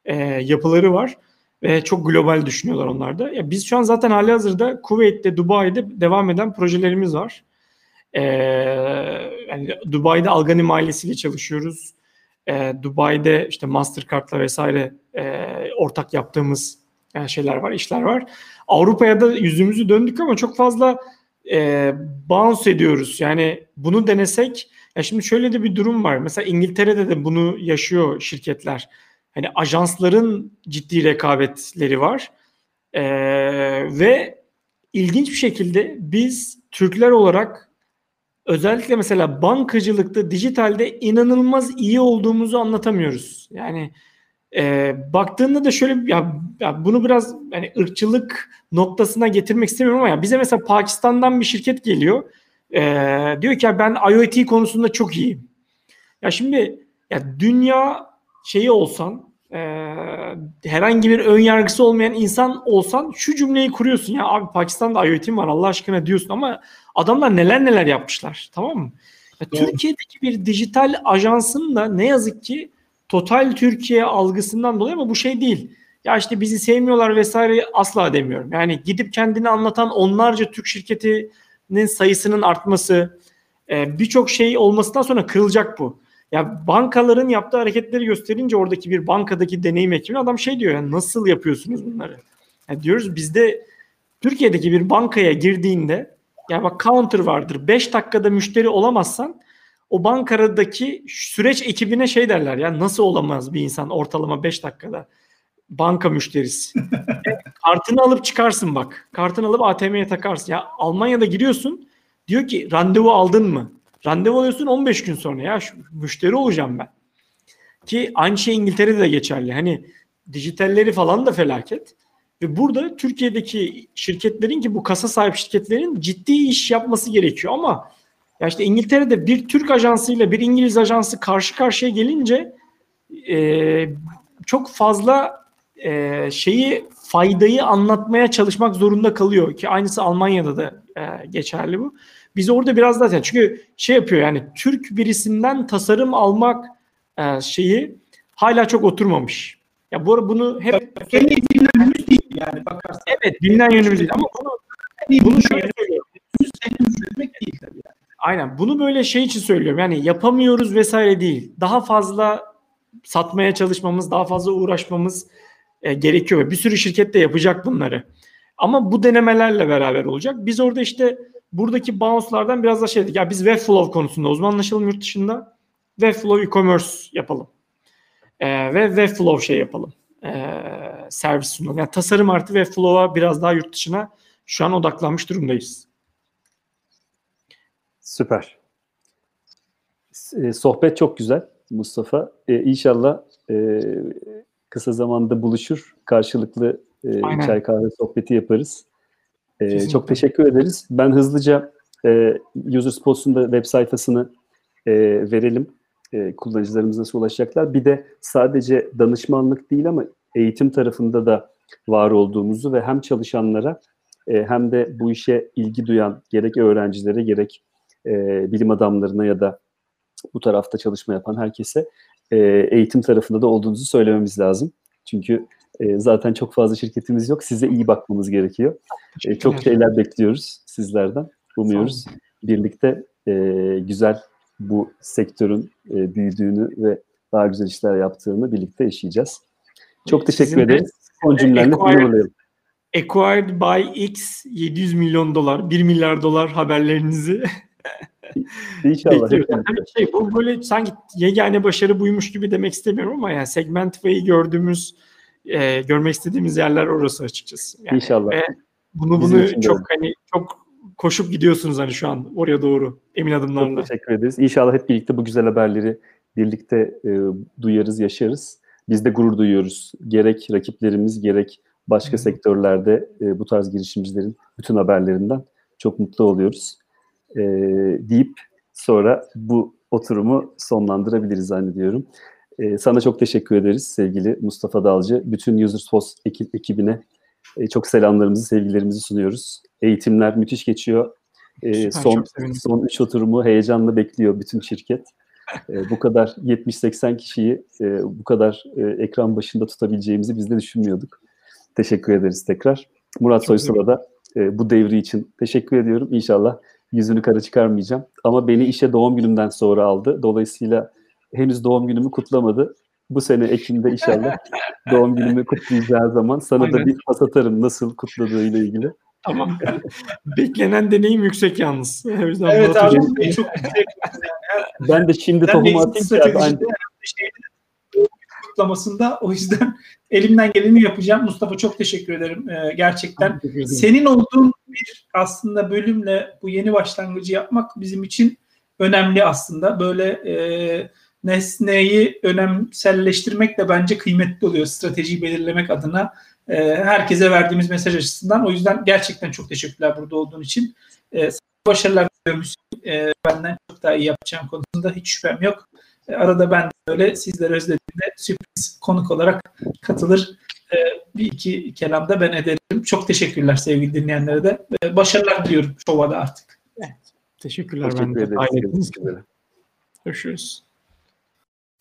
e, yapıları var ve çok global düşünüyorlar onlar da. Ya biz şu an zaten hali hazırda Kuveyt'te, Dubai'de devam eden projelerimiz var. Ee, yani Dubai'de Algani ailesiyle çalışıyoruz. Ee, Dubai'de işte Mastercard'la vesaire e, ortak yaptığımız yani şeyler var, işler var. Avrupa'ya da yüzümüzü döndük ama çok fazla e, bounce ediyoruz. Yani bunu denesek, ya şimdi şöyle de bir durum var. Mesela İngiltere'de de bunu yaşıyor şirketler. Hani ajansların ciddi rekabetleri var. E, ve ilginç bir şekilde biz Türkler olarak özellikle mesela bankacılıkta, dijitalde inanılmaz iyi olduğumuzu anlatamıyoruz. Yani e, baktığında da şöyle ya, ya bunu biraz yani ırkçılık noktasına getirmek istemiyorum ama ya bize mesela Pakistan'dan bir şirket geliyor. E, diyor ki ya ben IoT konusunda çok iyiyim. Ya şimdi ya dünya şeyi olsan e, herhangi bir ön yargısı olmayan insan olsan şu cümleyi kuruyorsun ya abi Pakistan'da IoT var Allah aşkına diyorsun ama adamlar neler neler yapmışlar tamam mı? Ya, Türkiye'deki bir dijital ajansın da ne yazık ki total Türkiye algısından dolayı ama bu şey değil. Ya işte bizi sevmiyorlar vesaire asla demiyorum. Yani gidip kendini anlatan onlarca Türk şirketinin sayısının artması, birçok şey olmasından sonra kırılacak bu. Ya bankaların yaptığı hareketleri gösterince oradaki bir bankadaki deneyim ekibine adam şey diyor ya nasıl yapıyorsunuz bunları? Ya diyoruz bizde Türkiye'deki bir bankaya girdiğinde ya bak counter vardır. 5 dakikada müşteri olamazsan o bankadaki süreç ekibine şey derler ya nasıl olamaz bir insan ortalama 5 dakikada banka müşterisi. e, kartını alıp çıkarsın bak. Kartını alıp ATM'ye takarsın. Ya Almanya'da giriyorsun diyor ki randevu aldın mı? Randevu alıyorsun 15 gün sonra ya şu, müşteri olacağım ben. Ki aynı şey İngiltere'de de geçerli. Hani dijitalleri falan da felaket. Ve burada Türkiye'deki şirketlerin ki bu kasa sahip şirketlerin ciddi iş yapması gerekiyor ama ya işte İngiltere'de bir Türk ajansıyla bir İngiliz ajansı karşı karşıya gelince e, çok fazla e, şeyi faydayı anlatmaya çalışmak zorunda kalıyor ki aynısı Almanya'da da e, geçerli bu. Biz orada biraz daha çünkü şey yapıyor yani Türk birisinden tasarım almak e, şeyi hala çok oturmamış. Ya bu bunu hep en iyi bilinen yönümüz değil yani bakarsan. Evet bilinen yönümüz değil ama bunu bunu şöyle söylüyorum. Üretmek değil tabii yani. Aynen. Bunu böyle şey için söylüyorum. Yani yapamıyoruz vesaire değil. Daha fazla satmaya çalışmamız, daha fazla uğraşmamız e, gerekiyor. Bir sürü şirket de yapacak bunları. Ama bu denemelerle beraber olacak. Biz orada işte buradaki bounce'lardan biraz da şey dedik. Ya biz Webflow konusunda uzmanlaşalım yurt dışında. Webflow e-commerce yapalım. Ee, ve Webflow şey yapalım. Ee, servis sunalım. Yani tasarım artı Webflow'a biraz daha yurt dışına şu an odaklanmış durumdayız. Süper. E, sohbet çok güzel Mustafa. E, inşallah e, kısa zamanda buluşur. Karşılıklı e, çay kahve sohbeti yaparız. E, çok teşekkür ederiz. Ben hızlıca e, User da web sayfasını e, verelim. E, kullanıcılarımız nasıl ulaşacaklar. Bir de sadece danışmanlık değil ama eğitim tarafında da var olduğumuzu ve hem çalışanlara e, hem de bu işe ilgi duyan gerek öğrencilere gerek e, bilim adamlarına ya da bu tarafta çalışma yapan herkese e, eğitim tarafında da olduğunuzu söylememiz lazım. Çünkü e, zaten çok fazla şirketimiz yok. Size iyi bakmamız gerekiyor. E, çok şeyler bekliyoruz sizlerden. Umuyoruz birlikte e, güzel bu sektörün e, büyüdüğünü ve daha güzel işler yaptığını birlikte yaşayacağız. Çok teşekkür Sizin ederiz. Son cümlenle acquired, acquired by X 700 milyon dolar, 1 milyar dolar haberlerinizi İnşallah. Yani şey, bu böyle sanki yegane başarı buymuş gibi demek istemiyorum ama yani Segmentify'ı gördüğümüz, e, görmek istediğimiz yerler orası açıkçası. Yani, İnşallah. Ve bunu bunu çok de. hani çok koşup gidiyorsunuz hani şu an oraya doğru emin adımlarla. Çok teşekkür ederiz. İnşallah hep birlikte bu güzel haberleri birlikte e, duyarız, yaşarız. Biz de gurur duyuyoruz. Gerek rakiplerimiz gerek başka hmm. sektörlerde e, bu tarz girişimcilerin bütün haberlerinden çok mutlu oluyoruz e, deyip sonra bu oturumu sonlandırabiliriz zannediyorum. E, sana çok teşekkür ederiz sevgili Mustafa Dalcı. Bütün UsersPost ekip, ekibine e, çok selamlarımızı, sevgilerimizi sunuyoruz. Eğitimler müthiş geçiyor. E, son son üç oturumu heyecanla bekliyor bütün şirket. E, bu kadar 70-80 kişiyi e, bu kadar e, ekran başında tutabileceğimizi biz de düşünmüyorduk. Teşekkür ederiz tekrar. Murat Soysal'a da e, bu devri için teşekkür ediyorum. İnşallah yüzünü kara çıkarmayacağım. Ama beni işe doğum günümden sonra aldı. Dolayısıyla henüz doğum günümü kutlamadı. Bu sene Ekim'de inşallah doğum günümü kutlayacağı zaman sana da Aynen. bir pas atarım nasıl kutladığıyla ilgili. Tamam. Beklenen deneyim yüksek yalnız. O yüzden Evet abi çok ederim. Ben de şimdi Ben exit atayım hem de şeyde, kutlamasında o yüzden elimden geleni yapacağım. Mustafa çok teşekkür ederim. Ee, gerçekten Teşekkür ederim. senin olduğun bir aslında bölümle bu yeni başlangıcı yapmak bizim için önemli aslında. Böyle e, nesneyi önemselleştirmek de bence kıymetli oluyor stratejiyi belirlemek adına. E, herkese verdiğimiz mesaj açısından. O yüzden gerçekten çok teşekkürler burada olduğun için. E, başarılar diliyorum Hüseyin. E, benden çok daha iyi yapacağım konusunda hiç şüphem yok. E, arada ben de böyle sizleri özlediğimde sürpriz konuk olarak katılır. E, bir iki kelamda ben ederim. Çok teşekkürler sevgili dinleyenlere de. E, başarılar diliyorum şova da artık. Teşekkürler ben Teşekkür de. Görüşmek üzere. Görüşürüz.